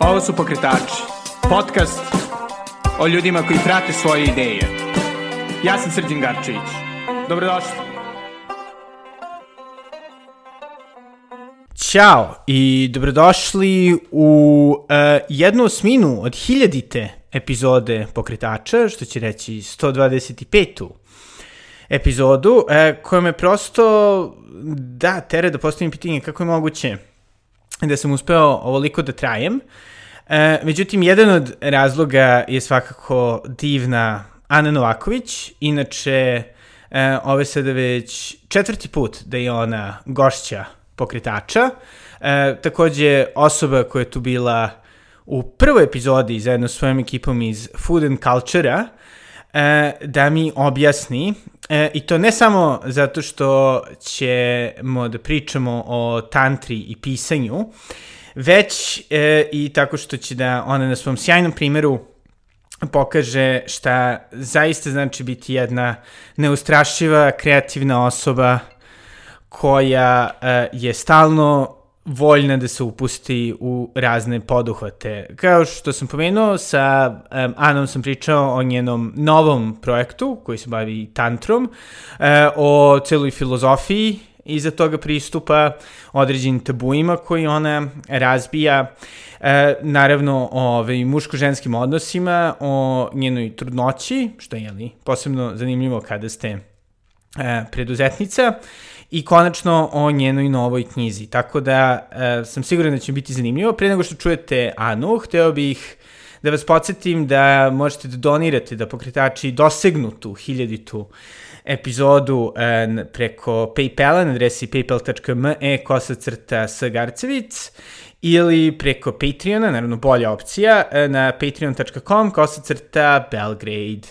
Ovo su Pokretači, podcast o ljudima koji prate svoje ideje. Ja sam Srđan Garčević. Dobrodošli. Ćao i dobrodošli u uh, jednu osminu od hiljadite epizode Pokretača, što će reći 125. epizodu, uh, koja me prosto da tere da postavim pitanje kako je moguće da sam uspeo ovoliko da trajem. E, međutim, jedan od razloga je svakako divna Ana Novaković, inače e, ove sada već četvrti put da je ona gošća pokretača, e, takođe osoba koja je tu bila u prvoj epizodi zajedno s svojom ekipom iz Food and Culture-a, e, da mi objasni, e, i to ne samo zato što ćemo da pričamo o tantri i pisanju, već e, i tako što će da ona na svom sjajnom primeru pokaže šta zaista znači biti jedna neustrašiva, kreativna osoba koja e, je stalno voljna da se upusti u razne poduhvate. Kao što sam pomenuo, sa um, Anom sam pričao o njenom novom projektu koji se bavi tantrom, uh, o celoj filozofiji iza toga pristupa određenim tabuima koji ona razbija, e, naravno o ovaj, muško-ženskim odnosima, o njenoj trudnoći, što je jeli, posebno zanimljivo kada ste e, preduzetnica, i konačno o njenoj novoj knjizi. Tako da e, sam siguran da će biti zanimljivo. Pre nego što čujete Anu, hteo bih da vas podsjetim da možete da donirate, da pokretači dosegnu tu hiljaditu epizodu e, preko Paypala na adresi paypal.me kosacrta Garcevic ili preko Patreona, naravno bolja opcija, e, na patreon.com kosacrta Belgrade.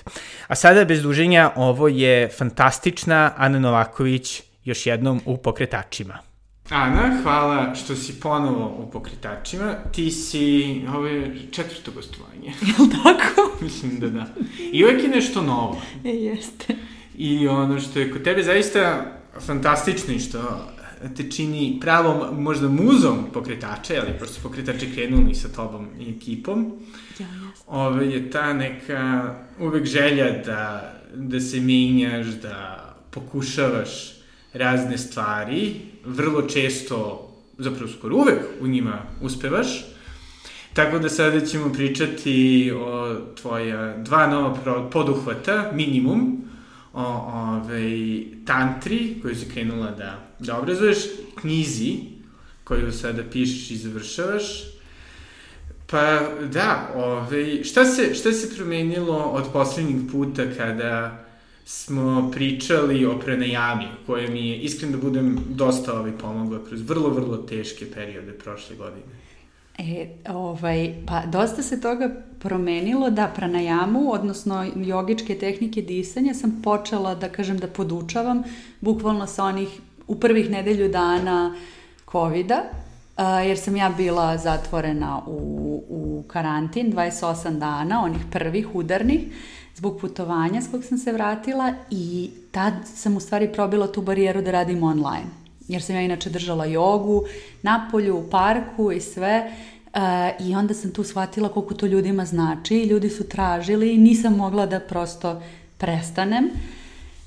A sada, bez duženja, ovo je fantastična Ana Novaković još jednom u pokretačima. Ana, hvala što si ponovo u pokretačima. Ti si, ovo je četvrto gostovanje. Je li tako? Mislim da da. I uvek je nešto novo. E, jeste. I ono što je kod tebe zaista fantastično i što te čini pravom možda muzom pokretača, ali prosto pokretači krenuli sa tobom i ekipom. Ja, jeste. Ove je ta neka uvek želja da, da se menjaš, da pokušavaš razne stvari, vrlo često, zapravo skoro uvek u njima uspevaš. Tako da sada ćemo pričati o tvoja dva nova poduhvata, minimum, o ovaj, tantri koju si krenula da, da obrazuješ, knjizi koju sada pišeš i završavaš. Pa da, ovaj, šta, se, šta se promenilo od poslednjeg puta kada smo pričali o pranajami, koje mi je, iskreno da budem, dosta ovaj pomogla kroz vrlo, vrlo teške periode prošle godine. E, ovaj, pa dosta se toga promenilo da pranajamu, odnosno jogičke tehnike disanja sam počela da kažem da podučavam bukvalno sa onih u prvih nedelju dana COVID-a, jer sam ja bila zatvorena u, u karantin 28 dana, onih prvih udarnih, zbog putovanja s kog sam se vratila i tad sam u stvari probila tu barijeru da radim online. Jer sam ja inače držala jogu na polju, u parku i sve. Uh, I onda sam tu shvatila koliko to ljudima znači. Ljudi su tražili i nisam mogla da prosto prestanem.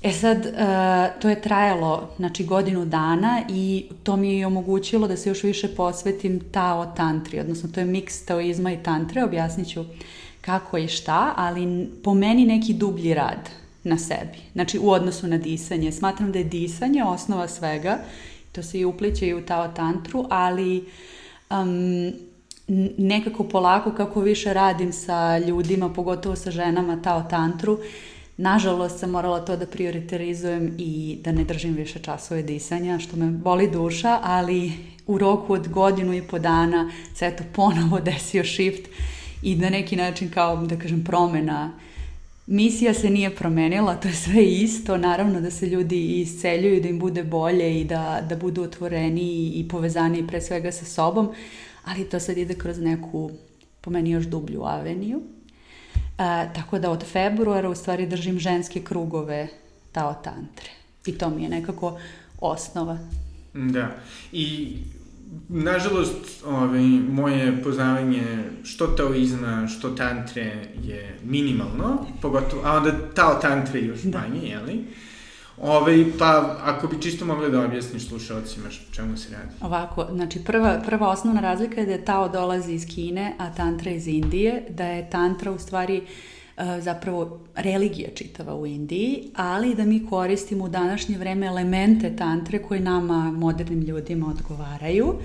E sad, uh, to je trajalo znači, godinu dana i to mi je omogućilo da se još više posvetim Tao tantri, odnosno to je miks taoizma i tantre, objasnit ću kako i šta, ali po meni neki dublji rad na sebi. Znači u odnosu na disanje. Smatram da je disanje osnova svega, to se i upliče i u Tao Tantru, ali um, nekako polako kako više radim sa ljudima, pogotovo sa ženama Tao Tantru, nažalost sam morala to da prioriterizujem i da ne držim više časove disanja, što me boli duša, ali u roku od godinu i po dana se eto ponovo desio shift i na neki način kao, da kažem, promena Misija se nije promenila, to je sve isto, naravno da se ljudi isceljuju, da im bude bolje i da, da budu otvoreni i povezani pre svega sa sobom, ali to sad ide kroz neku, po meni još dublju aveniju. A, tako da od februara u stvari držim ženske krugove Tao Tantre. I to mi je nekako osnova. Da. I nažalost, ovaj, moje poznavanje što taoizma, što tantre je minimalno, pogotovo, a onda tao tantre još da. manje, jeli? Ove, ovaj, pa, ako bi čisto mogla da objasniš slušalcima čemu se radi. Ovako, znači prva, prva osnovna razlika je da je Tao dolazi iz Kine, a Tantra iz Indije, da je Tantra u stvari uh, zapravo religija čitava u Indiji, ali da mi koristimo u današnje vreme elemente tantre koje nama, modernim ljudima, odgovaraju,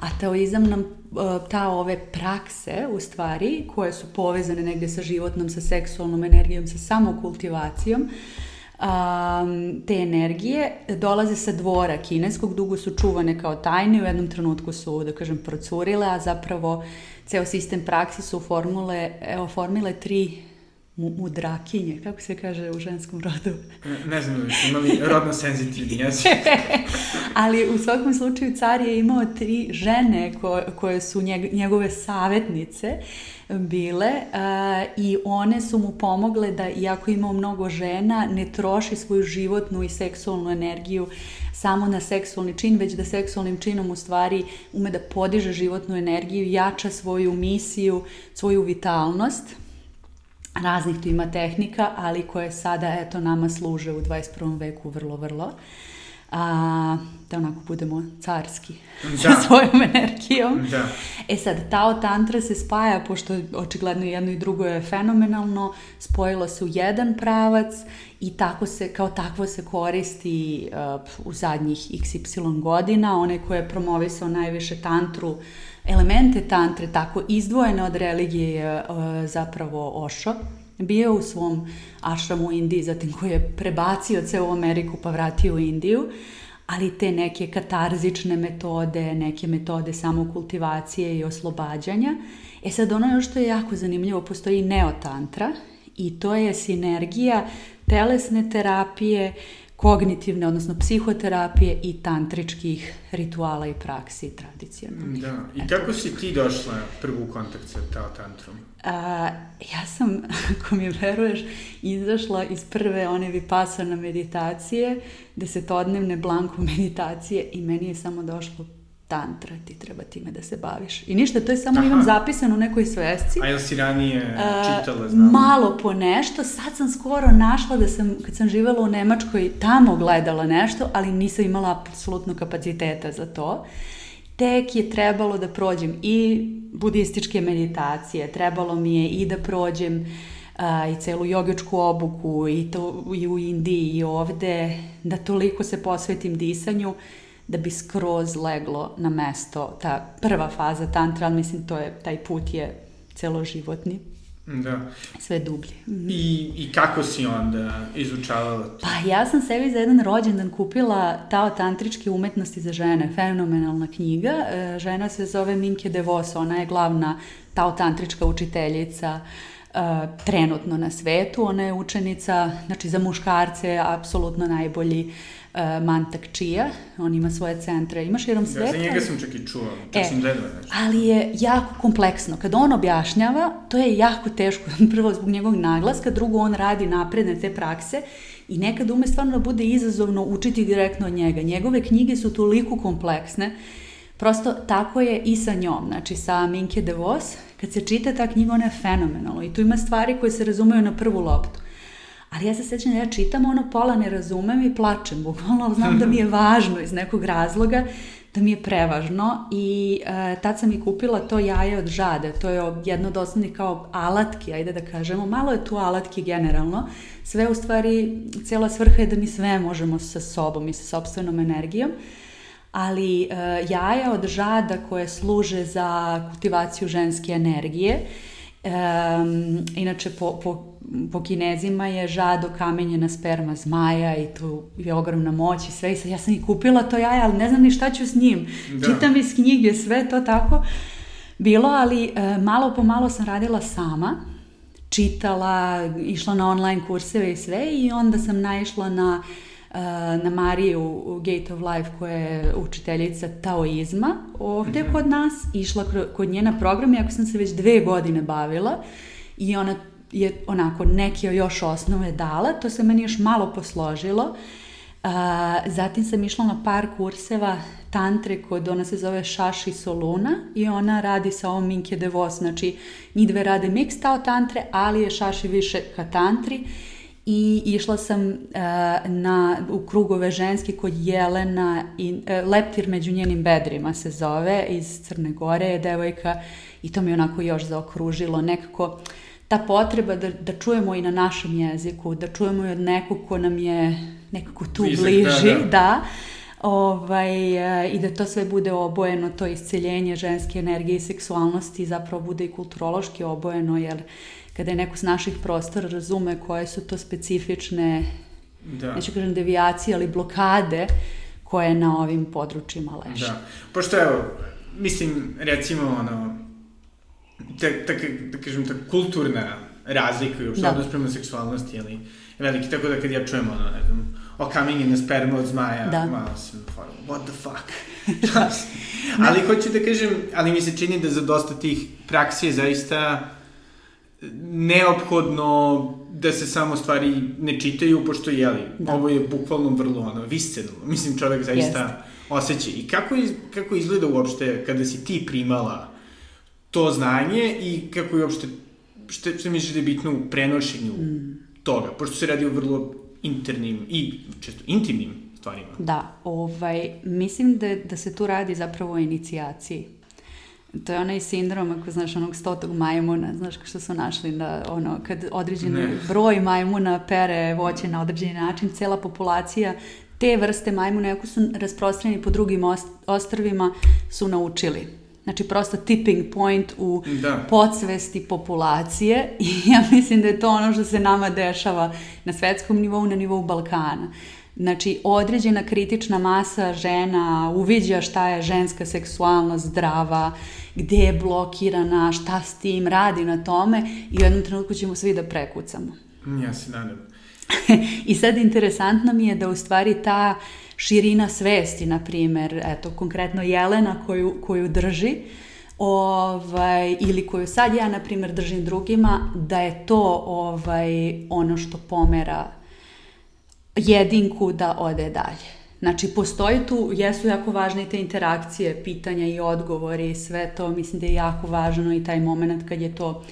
a taoizam nam uh, ta ove prakse, u stvari, koje su povezane negde sa životnom, sa seksualnom energijom, sa samokultivacijom, um, te energije dolaze sa dvora kineskog, dugo su čuvane kao tajne, u jednom trenutku su, da kažem, procurile, a zapravo ceo sistem praksi su formule, oformile tri mudrakinje, kako se kaže u ženskom rodu? Ne, ne znam imali rodno senzitivni jezik. Ali u svakom slučaju car je imao tri žene ko, koje su njegove savetnice bile uh, i one su mu pomogle da, iako imao mnogo žena, ne troši svoju životnu i seksualnu energiju samo na seksualni čin, već da seksualnim činom u stvari ume da podiže životnu energiju, jača svoju misiju, svoju vitalnost raznih tu ima tehnika, ali koje sada eto nama služe u 21. veku vrlo, vrlo. A, da onako budemo carski da. svojom energijom. Da. E sad, Tao Tantra se spaja, pošto očigledno jedno i drugo je fenomenalno, spojilo se u jedan pravac i tako se, kao takvo se koristi uh, u zadnjih xy godina. Onaj ko je promovisao najviše tantru uh, elemente tantre tako izdvojene od religije je zapravo Osho. Bio u svom ašramu u Indiji, zatim koji je prebacio celu Ameriku pa vratio u Indiju, ali te neke katarzične metode, neke metode samokultivacije i oslobađanja. E sad ono što je jako zanimljivo, postoji neotantra i to je sinergija telesne terapije, kognitivne, odnosno psihoterapije i tantričkih rituala i praksi tradicionalnih. Da, i Eto. kako si ti došla prvu u kontakt sa Tao Tantrom? A, ja sam, ako mi veruješ, izašla iz prve one vipasana meditacije, desetodnevne blanko meditacije i meni je samo došlo tantra, ti treba time da se baviš. I ništa, to je samo Aha. imam zapisano u nekoj svesci. A jel si ranije čitala, znam? Malo po nešto, sad sam skoro našla da sam, kad sam živela u Nemačkoj, tamo gledala nešto, ali nisam imala apsolutno kapaciteta za to. Tek je trebalo da prođem i budističke meditacije, trebalo mi je i da prođem uh, i celu jogičku obuku i, to, i u Indiji i ovde, da toliko se posvetim disanju da bi skroz leglo na mesto ta prva faza tantra, ali mislim to je, taj put je celoživotni. Da. Sve dublje. I, I kako si onda izučavala to? Pa ja sam sebi za jedan rođendan kupila Tao tantričke umetnosti za žene, fenomenalna knjiga. E, žena se zove Minke DeVos, ona je glavna Tao tantrička učiteljica uh, trenutno na svetu. Ona je učenica, znači za muškarce, apsolutno najbolji uh, uh, Mantak Čija, on ima svoje centre, ima širom sveta. Da, za njega sam čak i čuo, čak e, sam gledala nešto. Ali je jako kompleksno. Kada on objašnjava, to je jako teško, prvo zbog njegovog naglaska, drugo on radi napredne te prakse i nekad ume stvarno da bude izazovno učiti direktno od njega. Njegove knjige su toliko kompleksne, prosto tako je i sa njom, znači sa Minke de Vos, kad se čita ta knjiga, ona je fenomenalna i tu ima stvari koje se razumeju na prvu loptu. Ali ja se sećam da ja čitam ono pola ne razumem i plačem, bukvalno znam da mi je važno iz nekog razloga, da mi je prevažno i e, tad sam i kupila to jaje od žade, to je jedno od osnovnih kao alatki, ajde da kažemo, malo je tu alatki generalno, sve u stvari, cijela svrha je da mi sve možemo sa sobom i sa sobstvenom energijom, ali e, jaja od žada koje služe za kultivaciju ženske energije, e, inače po, po po kinezima je žado kamenjena sperma zmaja i tu je ogromna moć i sve. I sad ja sam i kupila to jaje, ali ne znam ni šta ću s njim. Da. Čitam iz knjige, sve to tako bilo, ali e, malo po malo sam radila sama. Čitala, išla na online kurseve i sve i onda sam naišla na e, na Mariju Gate of Life koja je učiteljica taoizma ovde mm -hmm. kod nas, išla kod njena program, iako sam se već dve godine bavila i ona je onako neke još osnove dala, to se meni još malo posložilo, A, zatim sam išla na par kurseva tantre kod, ona se zove Šaši Soluna i ona radi sa ovom Minke Devos, znači njih dve rade mix tao tantre, ali je Šaši više ka tantri. I išla sam uh, na, u krugove ženski kod Jelena i uh, Leptir među njenim bedrima se zove iz Crne Gore je devojka i to mi onako još zaokružilo nekako ta potreba da, da čujemo i na našem jeziku, da čujemo i od nekog ko nam je nekako tu Blizak, bliži, da, da. da ovaj, e, i da to sve bude obojeno, to isceljenje ženske energije i seksualnosti zapravo bude i kulturološki obojeno, jer kada je neko s naših prostora razume koje su to specifične, Da. neću kažem devijacije, ali blokade koje na ovim područjima leže. Da. Pošto evo, mislim, recimo, ono, ta, ta, da kažem, ta kulturna razlika i uopšte Da. odnos prema seksualnosti, ali veliki, tako da kad ja čujem ono, ne znam, o coming in a sperma od zmaja, Da. malo sam fora, what the fuck? ali hoću da kažem, ali mi se čini da za dosta tih praksi je zaista neophodno da se samo stvari ne čitaju, pošto, jeli, Da. ovo je bukvalno vrlo, ono, visceno. Mislim, čovek zaista Jeste. osjeća. I kako, iz, kako izgleda uopšte kada si ti primala to znanje i kako je uopšte, što, što misliš da je bitno u prenošenju mm. toga, pošto se radi o vrlo internim i često intimnim stvarima. Da, ovaj, mislim da, da se tu radi zapravo o inicijaciji. To je onaj sindrom, ako znaš, onog stotog majmuna, znaš što su našli da, ono, kad određen Ne. broj majmuna pere voće na određeni način, cela populacija te vrste majmuna, ako su rasprostranjeni po drugim ost- ostrvima, su naučili. Znači, prosto tipping point u Da. podsvesti populacije i ja mislim da je to ono što se nama dešava na svetskom nivou, na nivou Balkana. Znači, određena kritična masa žena uviđa šta je ženska seksualnost zdrava, gde je blokirana, šta s tim radi na tome i u jednom trenutku ćemo svi da prekucamo. Ja se nadam. I sad interesantno mi je da u stvari ta širina svesti, na primer, eto, konkretno Jelena koju, koju drži, ovaj, ili koju sad ja, na primer, držim drugima, da je to ovaj, ono što pomera jedinku da ode dalje. Znači, postoji tu, jesu jako važne te interakcije, pitanja i odgovori sve to, mislim da je jako važno i taj moment kad je to,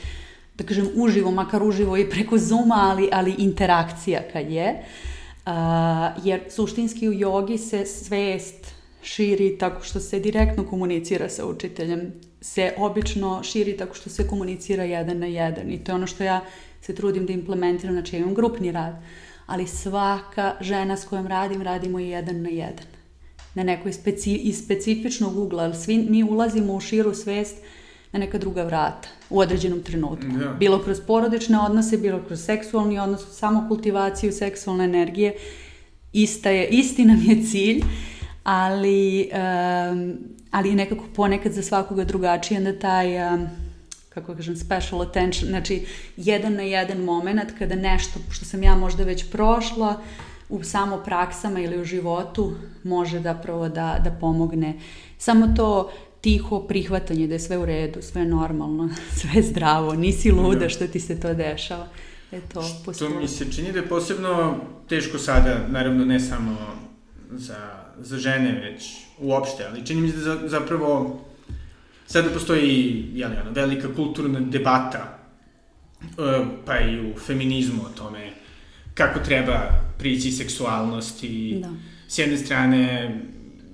da kažem, uživo, makar uživo i preko Zuma, ali, ali interakcija kad je. Uh, jer suštinski u jogi se svest širi tako što se direktno komunicira sa učiteljem, se obično širi tako što se komunicira jedan na jedan i to je ono što ja se trudim da implementiram, znači ja imam grupni rad, ali svaka žena s kojom radim, radimo i jedan na jedan. Na nekoj speci, iz specifičnog ugla, ali svi mi ulazimo u širu svest na neka druga vrata u određenom trenutku. Da. Bilo kroz porodične odnose, bilo kroz seksualni odnos, samokultivaciju seksualne energije. Ista je, isti nam je cilj, ali, um, ali je nekako ponekad za svakoga drugačije da taj um, kako kažem, special attention, znači jedan na jedan moment kada nešto što sam ja možda već prošla u samo praksama ili u životu može zapravo da, da pomogne. Samo to tiho prihvatanje da je sve u redu, sve normalno, sve zdravo, nisi luda Da. što ti se to dešava. E to To postoji. mi se čini da je posebno teško sada, naravno ne samo za, za žene, već uopšte, ali čini mi se da za, zapravo sada postoji jeli, ono, velika kulturna debata, e, pa i u feminizmu o tome kako treba prići seksualnosti. Da. S jedne strane,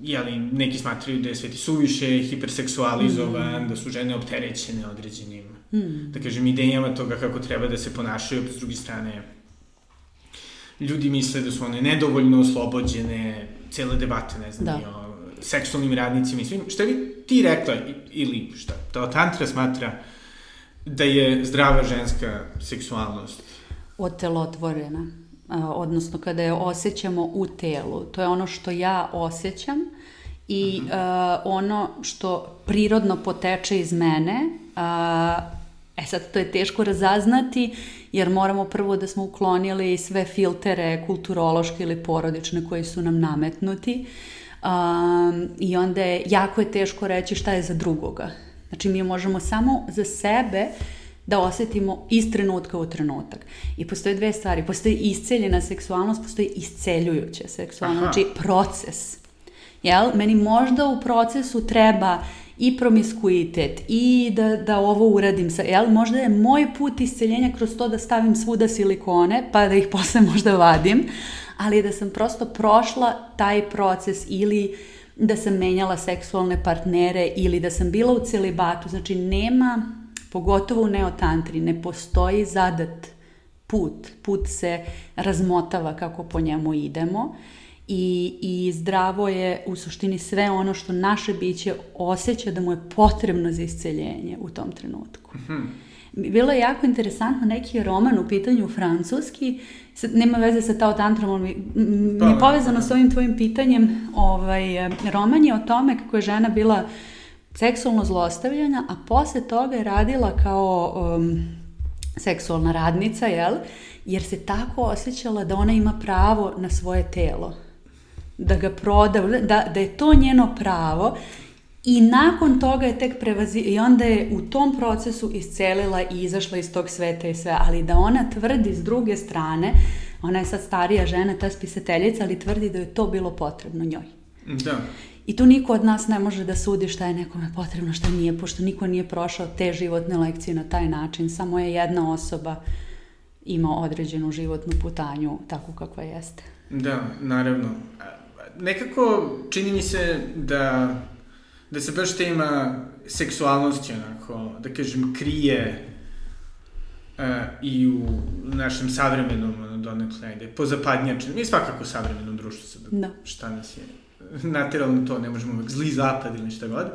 jeli, neki smatraju da je sveti suviše hiperseksualizovan, da su žene opterećene određenim, Mm. da kažem, idejama toga kako treba da se ponašaju, pa s druge strane, ljudi misle da su one nedovoljno oslobođene, cele debate, ne znam, Da. i o seksualnim radnicima i svim. Šta bi ti rekla, ili šta, ta tantra smatra da je zdrava ženska seksualnost? otelotvorena, odnosno kada je osjećamo u telu. To je ono što ja osjećam i a, ono što prirodno poteče iz mene. A, e sad, to je teško razaznati jer moramo prvo da smo uklonili sve filtere kulturološke ili porodične koji su nam nametnuti. Um, I onda je, jako je teško reći šta je za drugoga. Znači mi možemo samo za sebe da osetimo iz trenutka u trenutak. I postoje dve stvari. Postoji isceljena seksualnost, postoji isceljujuća seksualnost. Aha. Znači, proces. Jel? Meni možda u procesu treba i promiskuitet i da, da ovo uradim sa, jel? Možda je moj put isceljenja kroz to da stavim svuda silikone, pa da ih posle možda vadim, ali da sam prosto prošla taj proces ili da sam menjala seksualne partnere ili da sam bila u celibatu. Znači, nema, pogotovo u neotantri, ne postoji zadat put. Put se razmotava kako po njemu idemo i, i zdravo je u suštini sve ono što naše biće osjeća da mu je potrebno za isceljenje u tom trenutku. Bilo je jako interesantno, neki roman u pitanju francuski, sad, nema veze sa Tao Tantrom, ali mi, mi je povezano s ovim tvojim pitanjem, ovaj, roman je o tome kako je žena bila seksualno zlostavljena, a posle toga je radila kao um, seksualna radnica, jel? Jer se tako osjećala da ona ima pravo na svoje telo. Da ga proda, da, da je to njeno pravo i nakon toga je tek prevazi... I onda je u tom procesu iscelila i izašla iz tog sveta i sve. Ali da ona tvrdi s druge strane, ona je sad starija žena, ta spisateljica, ali tvrdi da je to bilo potrebno njoj. Da. I tu niko od nas ne može da sudi šta je nekome potrebno, šta nije, pošto niko nije prošao te životne lekcije na taj način. Samo je jedna osoba ima određenu životnu putanju takvu kakva jeste. Da, naravno. Nekako čini mi se da, da se baš tema seksualnosti onako, da kažem, krije uh, i u našem savremenom ono, donekle, ajde, pozapadnjačenom, i svakako savremenom društvu sad, Da. šta nas je nateralo na to, ne možemo uvek zli zapad ili šta god.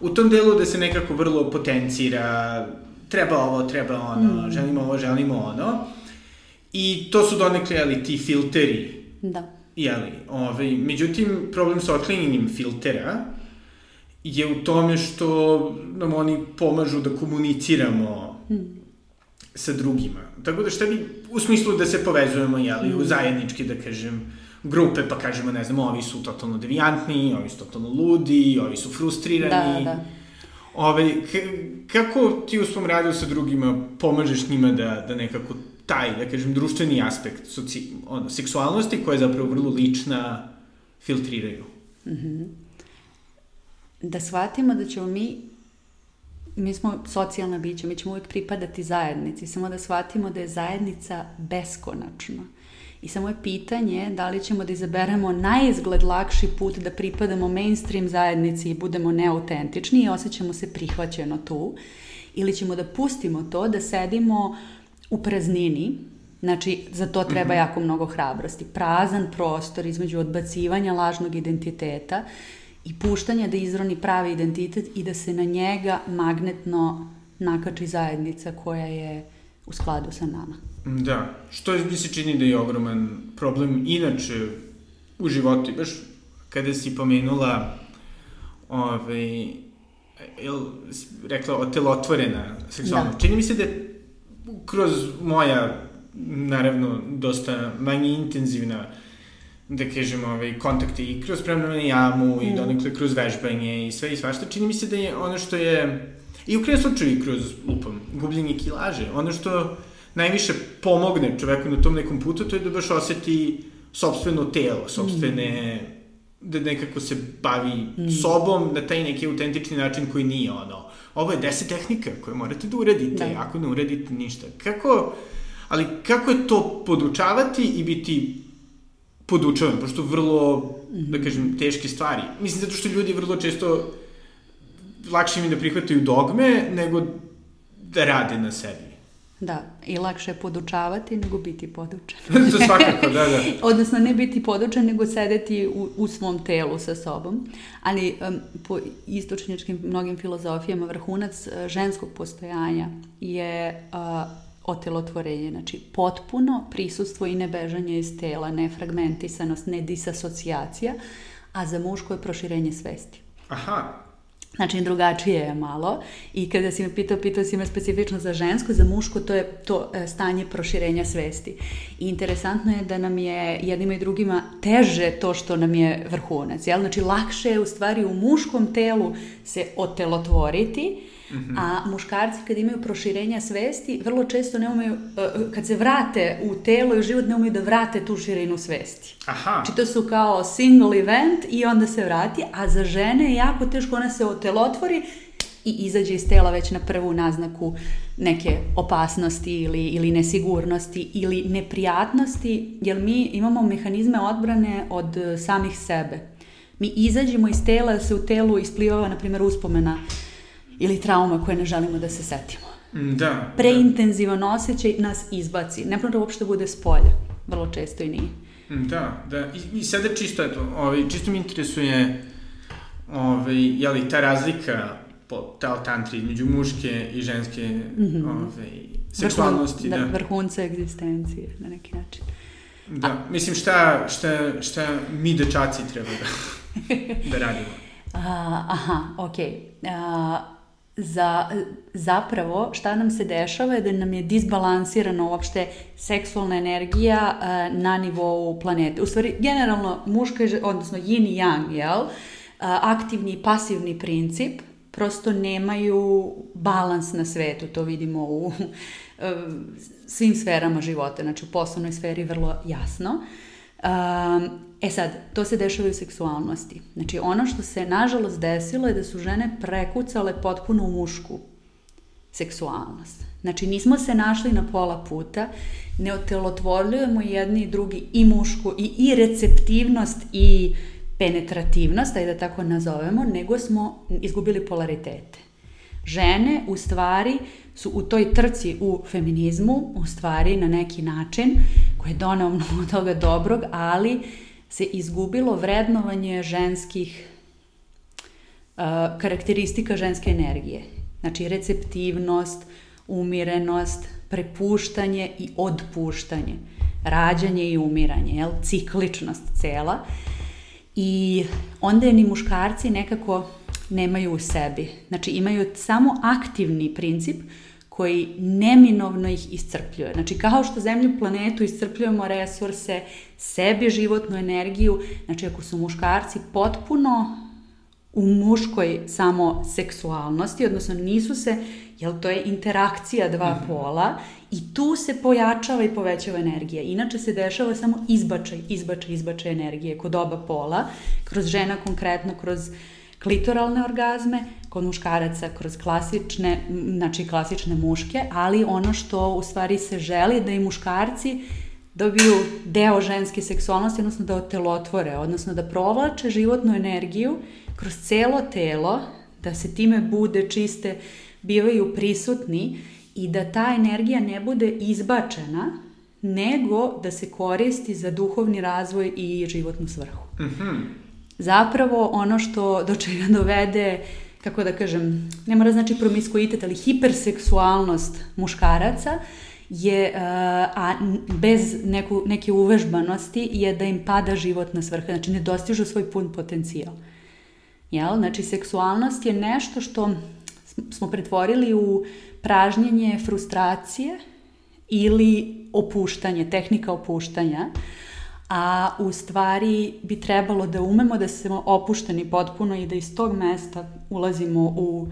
U tom delu da se nekako vrlo potencira, treba ovo, treba ono, mm. želimo ovo, želimo ono. I to su donekle, ali ti filteri Da. Jeli, ovaj, međutim, problem sa otklanjanjem filtera je u tome što nam oni pomažu da komuniciramo sa drugima. Tako da šta bi, u smislu da se povezujemo, jeli, u zajednički, da kažem, grupe, pa kažemo, ne znam, ovi su totalno devijantni, ovi su totalno ludi, ovi su frustrirani. Da, da. Ovaj, kako ti u svom radu sa drugima pomažeš njima da, da nekako taj, da kažem, društveni aspekt soci, ono, seksualnosti, koja je zapravo vrlo lična, filtriraju? Da shvatimo da ćemo mi, mi smo socijalna bića, mi ćemo uvijek pripadati zajednici, samo da shvatimo da je zajednica beskonačna. I samo je pitanje da li ćemo da izaberemo na izgled lakši put da pripadamo mainstream zajednici i budemo neautentični i osjećamo se prihvaćeno tu, ili ćemo da pustimo to, da sedimo u praznini, znači za to treba jako mnogo hrabrosti, prazan prostor između odbacivanja lažnog identiteta i puštanja da izroni pravi identitet i da se na njega magnetno nakači zajednica koja je u skladu sa nama. Da, što mi se čini da je ogroman problem inače u životu, baš kada si pomenula ovaj, jel, rekla otelotvorena seksualnost, Da. čini mi se da kroz moja, naravno, dosta manje intenzivna da kažem, ovaj, kontakte i kroz spremno na jamu i donekle kroz vežbanje i sve i svašta, čini mi se da je ono što je, i u kraju slučaju i kroz, lupam, gubljenje kilaže, ono što najviše pomogne čoveku na tom nekom putu, to je da baš oseti sobstveno telo, sobstvene, da nekako se bavi sobom na taj neki autentični način koji nije ono, ovo je deset tehnika koje morate da uradite, Da. ako ne uradite ništa. Kako, ali kako je to podučavati i biti podučavan, pošto vrlo, da kažem, teške stvari. Mislim, zato što ljudi vrlo često lakše im je da prihvataju dogme nego da rade na sebi. Da, i lakše je podučavati nego biti podučen. to svakako, da, da. Odnosno ne biti podučen, nego sedeti u, u svom telu sa sobom. Ali um, po istočnjačkim mnogim filozofijama vrhunac uh, ženskog postojanja je uh, otelotvorenje, znači potpuno prisustvo i nebežanje iz tela, ne fragmentisanost, ne disasocijacija, a za muško je proširenje svesti. Aha, Znači, drugačije je malo i kada si me pitao, pitao si me specifično za žensko, za muško, to je to e, stanje proširenja svesti. I interesantno je da nam je jednima i drugima teže to što nam je vrhunac, jel? Znači, lakše je u stvari u muškom telu se otelotvoriti, -hmm. A muškarci kad imaju proširenja svesti, vrlo često ne umeju, e, kad se vrate u telo i u život, ne umeju da vrate tu širinu svesti. Aha. Znači to su kao single event i onda se vrati, a za žene je jako teško, ona se otelotvori i izađe iz tela već na prvu naznaku neke opasnosti ili, ili nesigurnosti ili neprijatnosti, jer mi imamo mehanizme odbrane od samih sebe. Mi izađemo iz tela, se u telu isplivava, na primjer, uspomena ili trauma koje ne želimo da se setimo. Mm, da. Preintenzivan da. osjećaj nas izbaci. Ne mora uopšte bude s polja. Vrlo često i nije. Mm, da, da. I, i sada čisto, eto, ovaj, čisto mi interesuje ovaj, je li ta razlika po tao tantri između muške i ženske mm -hmm. ovaj, seksualnosti. Vrhun, da, da, vrhunca egzistencije na neki način. Da, A, mislim šta, šta, šta mi dečaci treba da, da radimo. A, aha, okej. Okay za, zapravo šta nam se dešava je da nam je disbalansirana uopšte seksualna energija uh, na nivou planete. U stvari, generalno, muška, odnosno yin i yang, jel? Uh, aktivni i pasivni princip prosto nemaju balans na svetu, to vidimo u uh, svim sferama života, znači u poslovnoj sferi vrlo jasno. Um, E sad, to se dešava u seksualnosti. Znači, ono što se nažalost desilo je da su žene prekucale potpuno u mušku seksualnost. Znači, nismo se našli na pola puta, ne otelotvorljujemo jedni i drugi i mušku i, i receptivnost i penetrativnost, ajde da tako nazovemo, nego smo izgubili polaritete. Žene u stvari su u toj trci u feminizmu, u stvari na neki način, koji je donao mnogo toga dobrog, ali se izgubilo vrednovanje ženskih uh, karakteristika ženske energije. Znači receptivnost, umirenost, prepuštanje i odpuštanje, rađanje i umiranje, jel? cikličnost cela. I onda je ni muškarci nekako nemaju u sebi. Znači imaju samo aktivni princip koji neminovno ih iscrpljuje. Znači, kao što zemlju planetu iscrpljujemo resurse, sebi životnu energiju, znači ako su muškarci potpuno u muškoj samo seksualnosti, odnosno nisu se, jel to je interakcija dva mhm. pola i tu se pojačava i povećava energija. Inače se dešava samo izbačaj, izbačaj, izbačaj energije kod oba pola, kroz žena konkretno, kroz uh, klitoralne orgazme, kod muškaraca kroz klasične, znači klasične muške, ali ono što u stvari se želi da i muškarci dobiju deo ženske seksualnosti, odnosno da otelotvore, odnosno da provlače životnu energiju kroz celo telo, da se time bude čiste, bivaju prisutni i da ta energija ne bude izbačena, nego da se koristi za duhovni razvoj i životnu svrhu. Mm -hmm zapravo ono što do čega dovede kako da kažem, ne mora znači promiskuitet, ali hiperseksualnost muškaraca je, uh, a bez neku, neke uvežbanosti je da im pada životna svrha, znači ne dostižu svoj pun potencijal. Jel? Znači, seksualnost je nešto što smo pretvorili u pražnjenje frustracije ili opuštanje, tehnika opuštanja, a u stvari bi trebalo da umemo da se opušteni potpuno i da iz tog mesta ulazimo u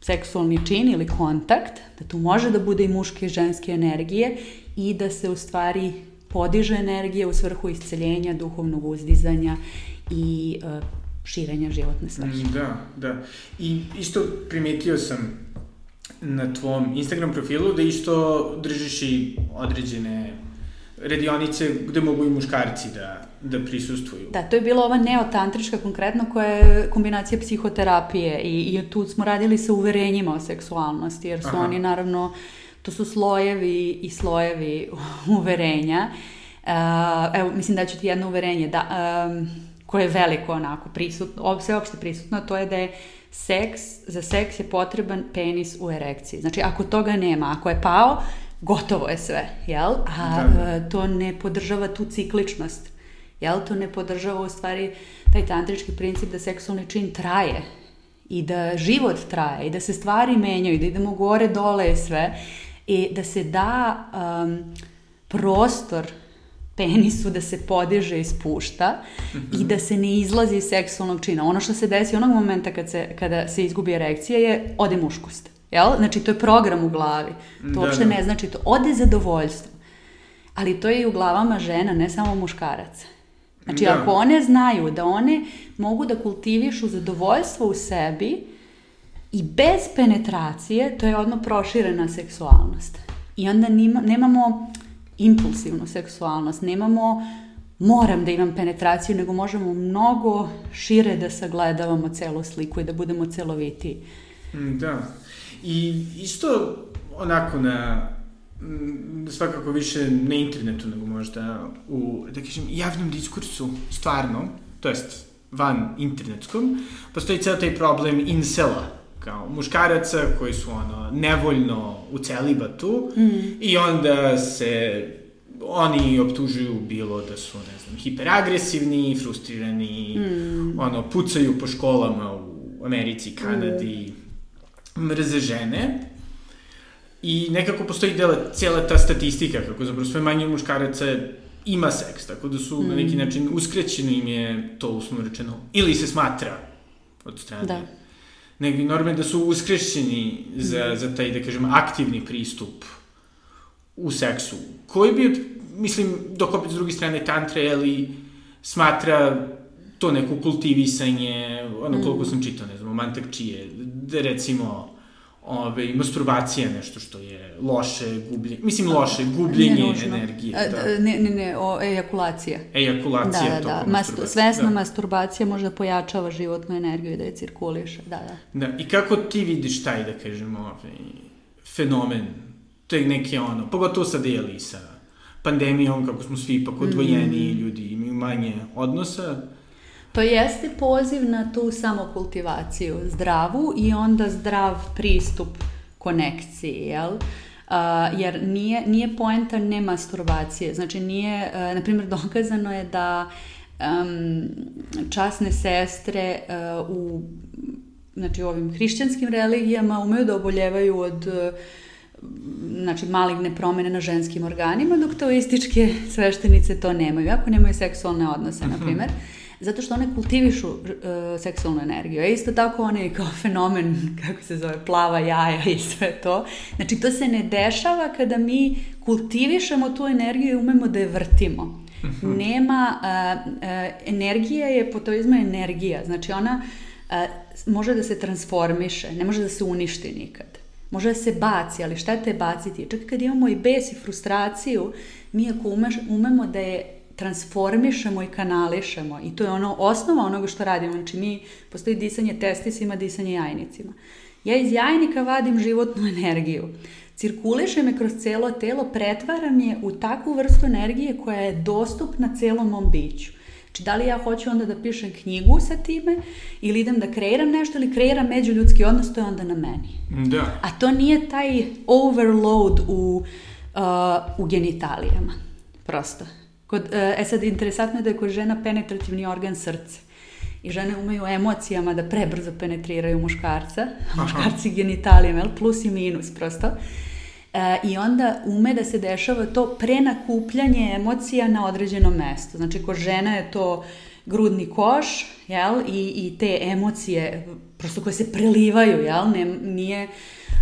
seksualni čin ili kontakt, da tu može da bude i muške i ženske energije i da se u stvari podiže energija u svrhu isceljenja, duhovnog uzdizanja i uh, širenja životne svrhe. Mm, da, da. I isto primetio sam na tvom Instagram profilu da isto držiš i određene radionice gde mogu i muškarci da, da prisustuju. Da, to je bila ova neotantrička konkretno koja je kombinacija psihoterapije i, i tu smo radili sa uverenjima o seksualnosti, jer su Aha. oni naravno, to su slojevi i slojevi uverenja. Uh, evo, mislim da ću ti jedno uverenje, da, um, koje je veliko onako prisutno, sveopšte prisutno, to je da je seks, za seks je potreban penis u erekciji. Znači, ako toga nema, ako je pao, gotovo je sve, jel? A da, da. E, to ne podržava tu cikličnost, jel? To ne podržava u stvari taj tantrički princip da seksualni čin traje i da život traje i da se stvari menjaju, da idemo gore, dole i sve i da se da um, prostor penisu da se podiže i spušta mm -hmm. i da se ne izlazi iz seksualnog čina. Ono što se desi onog momenta kad se, kada se izgubi erekcija je ode muškost. Jel? Znači, to je program u glavi. To da, uopšte da. ne znači to. Ode zadovoljstvo. Ali to je i u glavama žena, ne samo muškaraca. Znači, da. ako one znaju da one mogu da kultivišu zadovoljstvo u sebi i bez penetracije, to je odmah proširena seksualnost. I onda nima, nemamo impulsivnu seksualnost, nemamo moram da imam penetraciju, nego možemo mnogo šire da sagledavamo celu sliku i da budemo celoviti. Da. I isto onako na svakako više na internetu nego možda u, da kažem, javnom diskursu stvarno, to jest van internetskom, postoji ceo taj problem incela, kao muškaraca koji su ono nevoljno u celibatu mm. i onda se oni optužuju bilo da su, ne znam, hiperagresivni, frustrirani, mm. ono, pucaju po školama u Americi, Kanadi, mm. Mrze žene. I nekako postoji dela, cijela ta statistika, kako zapravo sve manje muškaraca ima seks, tako da su mm. na neki mm. način uskrećeno im je to uslovno rečeno, ili se smatra od strane da. nego norme da su uskrećeni za, mm. za taj, da kažem, aktivni pristup u seksu, koji bi, mislim, dok opet s druge strane tantre, ali smatra to neko kultivisanje, ono koliko mm. sam čitao, ne znam, mantak čije, recimo, ove, masturbacija nešto što je loše, gubljenje, mislim loše, gubljenje energije. A, da. Ne, ne, ne, o, ejakulacija. Ejakulacija da, da, da. Mastu, svesna da. masturbacija možda pojačava životnu energiju i da je cirkuliše, da, da. Da, i kako ti vidiš taj, da kažemo, ovaj, fenomen, to je neki ono, pogotovo sa deli sa pandemijom, kako smo svi ipak odvojeni, mm. ljudi imaju manje odnosa, To jeste poziv na tu samokultivaciju zdravu i onda zdrav pristup konekciji, jel? Uh, jer nije, nije poenta ne masturbacije. Znači nije, uh, na primjer, dokazano je da um, časne sestre uh, u znači, u ovim hrišćanskim religijama umeju da oboljevaju od uh, znači maligne promene na ženskim organima, dok teoističke sveštenice to nemaju, ako nemaju seksualne odnose, na primjer. Zato što one kultivišu uh, seksualnu energiju. A isto tako one kao fenomen, kako se zove, plava jaja i sve to. Znači to se ne dešava kada mi kultivišemo tu energiju i umemo da je vrtimo. Mhm. Nema, uh, uh, energija je, po to izma energija. Znači ona uh, može da se transformiše, ne može da se uništi nikad. Može da se baci, ali šta te baciti? Čak kad imamo i bes i frustraciju, mi ako umeš, umemo da je transformišemo i kanališemo i to je ono osnova onoga što radimo. Znači mi, postoji disanje testisima, disanje jajnicima. Ja iz jajnika vadim životnu energiju. Cirkulišem je kroz celo telo, pretvaram je u takvu vrstu energije koja je dostupna celom mom biću. Znači, da li ja hoću onda da pišem knjigu sa time, ili idem da kreiram nešto, ili kreiram međuljudski odnos, to je onda na meni. Da. A to nije taj overload u, uh, u genitalijama. Prosto. Kod, e, e sad, interesantno je da je kod žena penetrativni organ srce. I žene umeju emocijama da prebrzo penetriraju muškarca, a muškarci genitalijama, plus i minus prosto. E, I onda ume da se dešava to prenakupljanje emocija na određenom mestu. Znači, kod žena je to grudni koš, jel, i, i te emocije, prosto koje se prelivaju, jel, ne, nije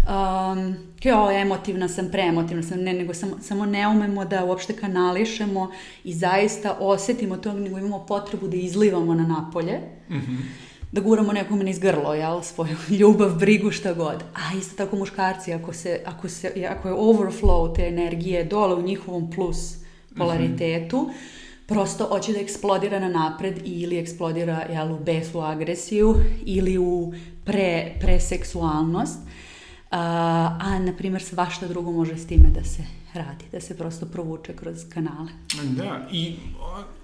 um, kao emotivna sam, preemotivna sam, ne, nego samo, samo ne umemo da uopšte kanališemo i zaista osetimo to, nego imamo potrebu da izlivamo na napolje. Mm -hmm da guramo nekome niz grlo, jel, svoju ljubav, brigu, šta god. A isto tako muškarci, ako, se, ako, se, ako je overflow te energije dole u njihovom plus polaritetu, mm -hmm. prosto hoće da eksplodira na napred ili eksplodira jel, u besu agresiju ili u pre, preseksualnost. A, a na primjer, svašta drugo može s time da se radi, da se prosto provuče kroz kanale. Da, i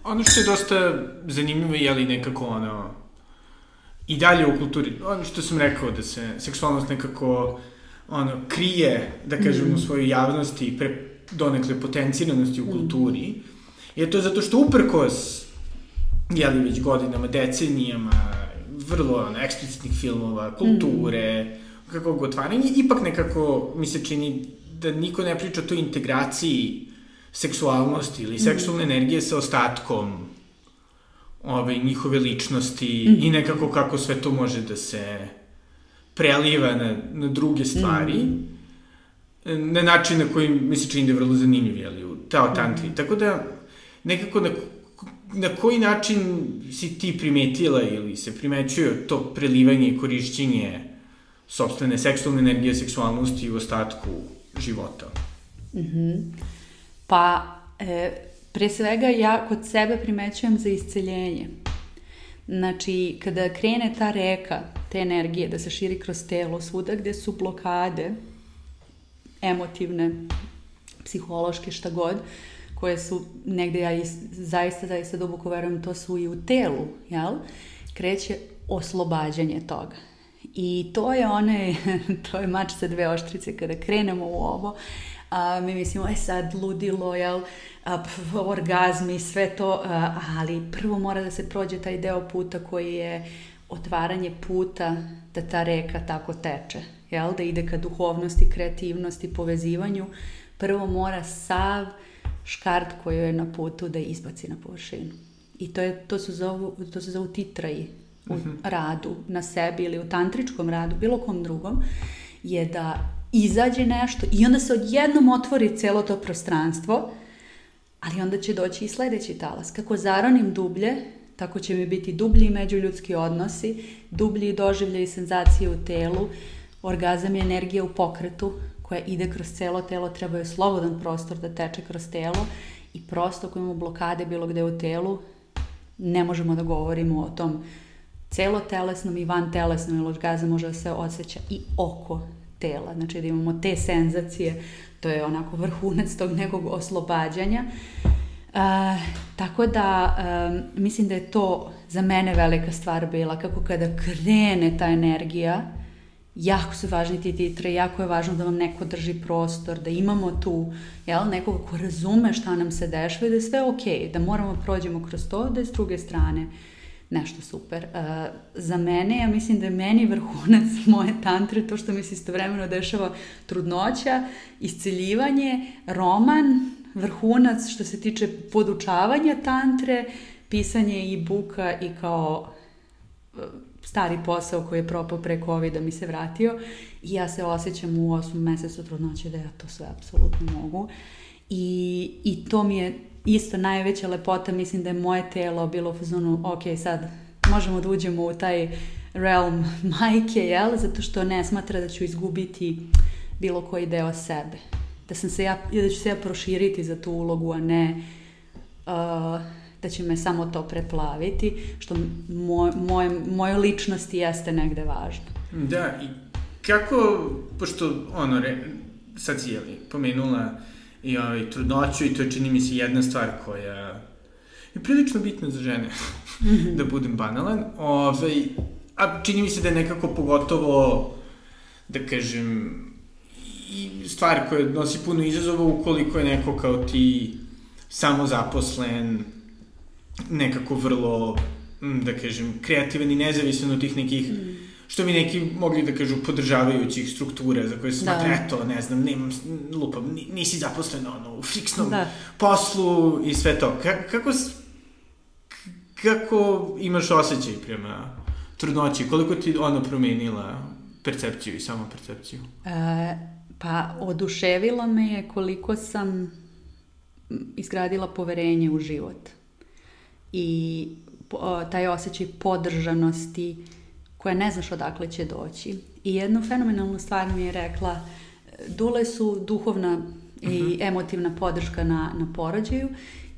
ono što je dosta zanimljivo je li nekako ono, i dalje u kulturi, ono što sam rekao, da se seksualnost nekako ono, krije, da kažem, mm. u svojoj javnosti, pre, donekle potenciranosti u mm. kulturi, je to zato što uprkos, jeli već godinama, decenijama, vrlo ono, eksplicitnih filmova, kulture, mm. Kakvog otvaranja, ipak nekako mi se čini da niko ne priča o toj integraciji seksualnosti ili seksualne mm. energije sa ostatkom ove, njihove ličnosti mm. i nekako kako sve to može da se preliva na, na druge stvari. Mm. Na način na koji mi se čini da je vrlo zanimljiv, jeli, u Tao Tantri. Mm. Tako da, nekako na, na koji način si ti primetila ili se primećuje to prelivanje i korišćenje sobstvene seksualne energije, seksualnosti u ostatku života? Mm pa, e, pre svega ja kod sebe primećujem za isceljenje. Znači, kada krene ta reka, te energije da se širi kroz telo, svuda gde su blokade, emotivne, psihološke, šta god, koje su negde, ja is, zaista, zaista duboko verujem, to su i u telu, jel? Kreće oslobađanje toga. I to je one, to je mač sa dve oštrice, kada krenemo u ovo, a, mi mislimo, e, sad ludilo, jel, a, pf, orgazmi, sve to, a, ali prvo mora da se prođe taj deo puta koji je otvaranje puta da ta reka tako teče, jel, da ide ka duhovnosti, kreativnosti, povezivanju, prvo mora sav škart koji je na putu da izbaci na površinu. I to, je, to, su zovu, to se zovu titraji u mhm. radu na sebi ili u tantričkom radu, bilo kom drugom, je da izađe nešto i onda se odjednom otvori celo to prostranstvo, ali onda će doći i sledeći talas. Kako zaronim dublje, tako će mi biti dublji međuljudski odnosi, dublji doživlje i senzacije u telu, orgazam je energija u pokretu koja ide kroz celo telo, treba je slobodan prostor da teče kroz telo i prosto ako imamo blokade bilo gde u telu, ne možemo da govorimo o tom celotelesnom i van telesnom, jer orgazam može da se osjeća i oko tela, znači da imamo te senzacije, to je onako vrhunac tog nekog oslobađanja. E, tako da e, mislim da je to za mene velika stvar bila, kako kada krene ta energija, jako su važni ti titre, jako je važno da vam neko drži prostor, da imamo tu jel, nekog ko razume šta nam se dešava i da je sve okej, da moramo prođemo kroz to, da je s druge strane nešto super. Uh, za mene, ja mislim da je meni vrhunac moje tantre to što mi se istovremeno dešava trudnoća, isceljivanje, roman, vrhunac što se tiče podučavanja tantre, pisanje i buka i kao uh, stari posao koji je propao pre covid mi se vratio i ja se osjećam u osmom mesecu trudnoće da ja to sve apsolutno mogu. I, I to mi je isto najveća lepota, mislim da je moje telo bilo u fazonu, ok, sad možemo da uđemo u taj realm majke, jel? Zato što ne smatra da ću izgubiti bilo koji deo sebe. Da, sam se ja, da ću se ja proširiti za tu ulogu, a ne uh, da će me samo to preplaviti, što moj, moj, mojoj ličnosti jeste negde važno. Da, i kako, pošto ono, re, sad si jeli, pomenula i ovaj, trudnoću i to je čini mi se jedna stvar koja je prilično bitna za žene, mhm. da budem banalan. Ovaj, a čini mi se da je nekako pogotovo, da kažem, i stvar koja nosi puno izazova ukoliko je neko kao ti samozaposlen, nekako vrlo, da kažem, kreativan i nezavisan od tih nekih mm što bi neki mogli da kažu podržavajućih struktura za koje se smatra, da. eto, ne znam, nemam, lupam, nisi zaposlen ono, u fiksnom da. poslu i sve to. Ka kako, kako imaš osjećaj prema trudnoći? Koliko ti ona promenila percepciju i samo percepciju? E, pa, oduševila me je koliko sam izgradila poverenje u život. I o, taj osjećaj podržanosti, koja ne znaš odakle će doći. I jednu fenomenalnu stvar mi je rekla, dule su duhovna i uh mhm. -huh. emotivna podrška na, na porođaju.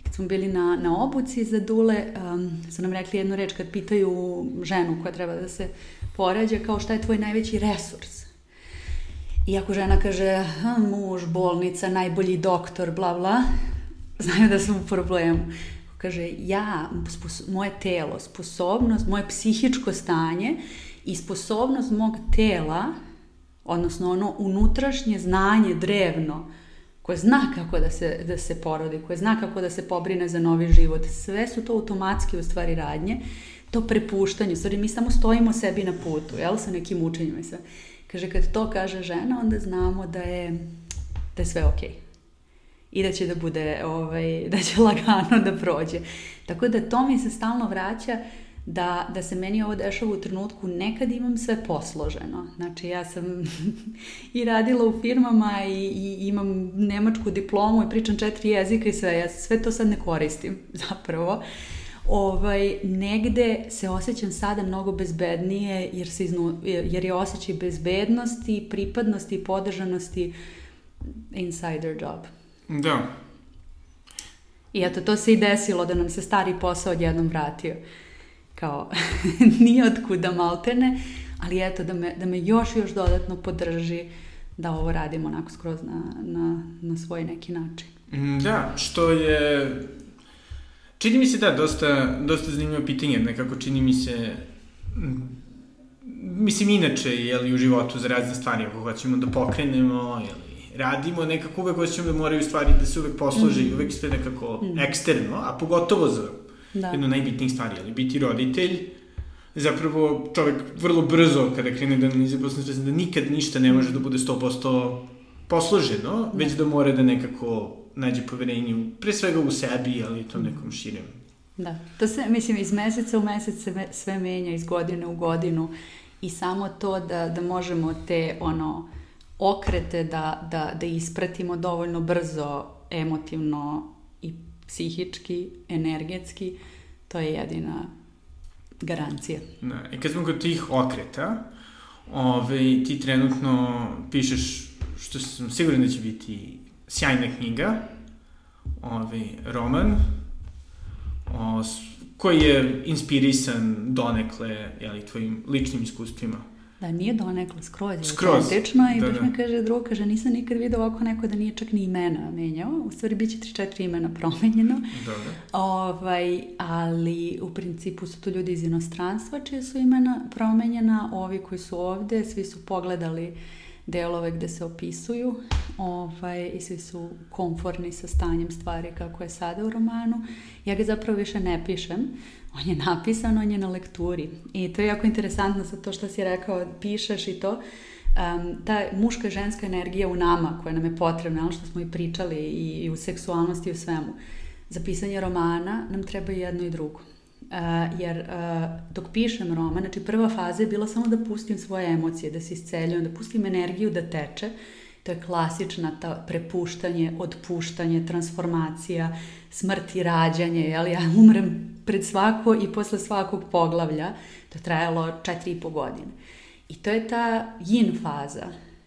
Kad smo bili na, na obuci za dule, um, su nam rekli jednu reč kad pitaju ženu koja treba da se porađa, kao šta je tvoj najveći resurs? I ako žena kaže, muž, bolnica, najbolji doktor, bla bla, znaju da sam u problemu. Kaže, ja, moje telo, sposobnost, moje psihičko stanje i sposobnost mog tela, odnosno ono unutrašnje znanje drevno, koje zna kako da se, da se porodi, koje zna kako da se pobrine za novi život, sve su to automatski u stvari radnje, to prepuštanje, stvari mi samo stojimo sebi na putu, jel, sa nekim učenjima i sve. Kaže, kad to kaže žena, onda znamo da je, da je sve okej. Okay. I da će da bude, ovaj, da će lagano da prođe. Tako da to mi se stalno vraća da, da se meni ovo dešava u trenutku nekad imam sve posloženo. Znači ja sam i radila u firmama i, i imam nemačku diplomu i pričam četiri jezika i sve. Ja sve to sad ne koristim zapravo ovaj, negde se osjećam sada mnogo bezbednije jer, se iznu, jer je osjećaj bezbednosti, pripadnosti i podržanosti insider job. Da. I eto, to se i desilo da nam se stari posao odjednom vratio. Kao, nije otkuda maltene, ali eto, da me, da me još još dodatno podrži da ovo radimo onako skroz na, na, na svoj neki način. Mm, da, što je Čini mi se da, dosta, dosta zanimljivo pitanje, nekako čini mi se, mislim inače, jeli, u životu za razne stvari, ako hoćemo da pokrenemo, jeli, radimo, nekako uvek hoćemo da moraju stvari da se uvek posloži, mm. uvek sve nekako mm. eksterno, a pogotovo za da. jednu najbitnijih stvari, ali biti roditelj, zapravo čovek vrlo brzo kada krene da analize posledno da nikad ništa ne može da bude 100% posloženo, da. već da mora da nekako nađe poverenje pre svega u sebi, ali i to nekom širem. Da, to se, mislim, iz meseca u mesec se sve menja, iz godine u godinu i samo to da, da možemo te, ono, okrete da, da, da ispratimo dovoljno brzo, emotivno i psihički, energetski, to je jedina garancija. Da, i kad smo kod tih okreta, ove, ti trenutno pišeš, što sam siguran da će biti sjajna knjiga, ovaj, roman, o, koji je inspirisan donekle jeli, tvojim ličnim iskustvima. Da, nije donekle, skroz je skroz. autentično i da, baš da. mi kaže drugo, kaže, nisam nikad vidio ovako neko da nije čak ni imena menjao, u stvari bit će 3-4 imena promenjeno, da, da. Ovaj, ali u principu su to ljudi iz inostranstva čije su imena promenjena, ovi koji su ovde, svi su pogledali uh, delove gde se opisuju ovaj, i svi su konforni sa stanjem stvari kako je sada u romanu. Ja ga zapravo više ne pišem, on je napisan, on je na lekturi. I to je jako interesantno sa to što si rekao, pišeš i to. Um, ta muška i ženska energija u nama koja nam je potrebna, ono što smo i pričali i, i u seksualnosti i u svemu. Za pisanje romana nam treba jedno i drugo. Uh, jer uh, dok pišem roman, znači prva faza je bila samo da pustim svoje emocije, da se isceljujem, da pustim energiju da teče. To je klasična ta prepuštanje, otpuštanje, transformacija, smrt i rađanje, jel? Ja umrem pred svako i posle svakog poglavlja. To je trajalo četiri i po godine. I to je ta yin faza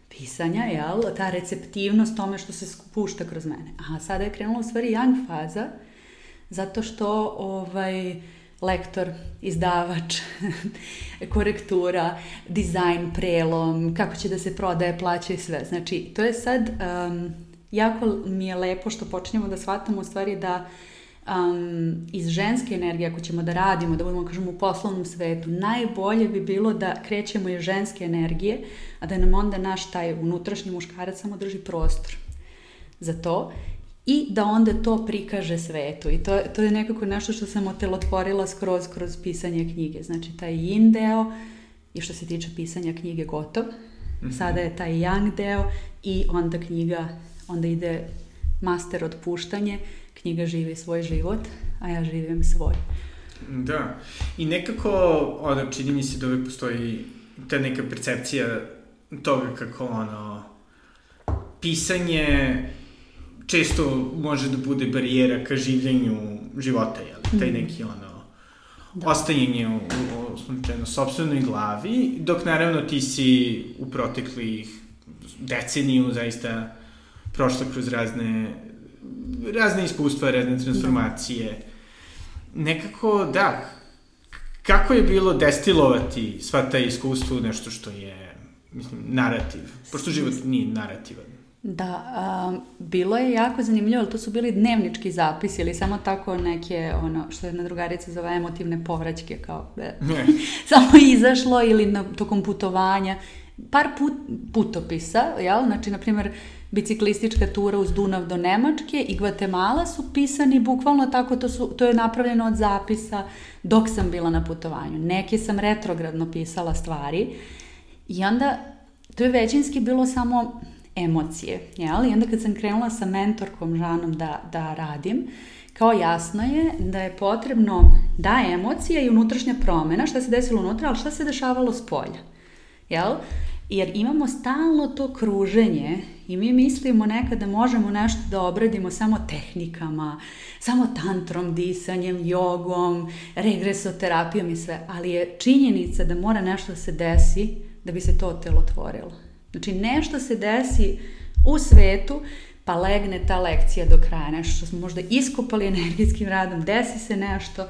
pisanja, jel? Ta receptivnost tome što se pušta kroz mene. A sada je krenula u stvari yang faza, zato što ovaj, lektor, izdavač, korektura, dizajn, prelom, kako će da se prodaje, plaća i sve. Znači, to je sad, um, jako mi je lepo što počinjemo da shvatamo u stvari da um, iz ženske energije, ako ćemo da radimo, da budemo, kažemo, u poslovnom svetu, najbolje bi bilo da krećemo iz ženske energije, a da nam onda naš taj unutrašnji muškarac samo drži prostor za to i da onda to prikaže svetu. I to, to je nekako nešto što sam otelotvorila skroz kroz pisanje knjige. Znači, taj yin deo i što se tiče pisanja knjige gotov. Mm -hmm. Sada je taj yang deo i onda knjiga, onda ide master otpuštanje, knjiga živi svoj život, a ja živim svoj. Da, i nekako, ono, čini mi se da uvek postoji ta neka percepcija toga kako, ono, pisanje često može da bude barijera ka življenju života, jel? Taj mhm. neki ono, da. ostajanje u, u, u sobstvenoj glavi, dok naravno ti si u proteklih deceniju zaista prošla kroz razne razne iskustva, razne transformacije. Da. Nekako, da, kako je bilo destilovati sva ta iskustva u nešto što je, mislim, narativ? Pošto život nije narativan. Da, a, bilo je jako zanimljivo, ali to su bili dnevnički zapisi ili samo tako neke, ono, što jedna drugarica zove emotivne povraćke, kao, e, samo izašlo ili na, tokom putovanja. Par put, putopisa, jel? Znači, na primjer, biciklistička tura uz Dunav do Nemačke i Gvatemala su pisani bukvalno tako, to, su, to je napravljeno od zapisa dok sam bila na putovanju. Neke sam retrogradno pisala stvari i onda to je većinski bilo samo emocije, jel? I onda kad sam krenula sa mentorkom Žanom da, da radim, kao jasno je da je potrebno da emocija i unutrašnja promena, šta se desilo unutra, ali šta se dešavalo s polja. Jel? Jer imamo stalno to kruženje i mi mislimo nekada da možemo nešto da obradimo samo tehnikama, samo tantrom, disanjem, jogom, regresoterapijom i sve, ali je činjenica da mora nešto da se desi da bi se to telo otvorilo. Znači nešto se desi u svetu pa legne ta lekcija do kraja, nešto što smo možda iskopali energijskim radom, desi se nešto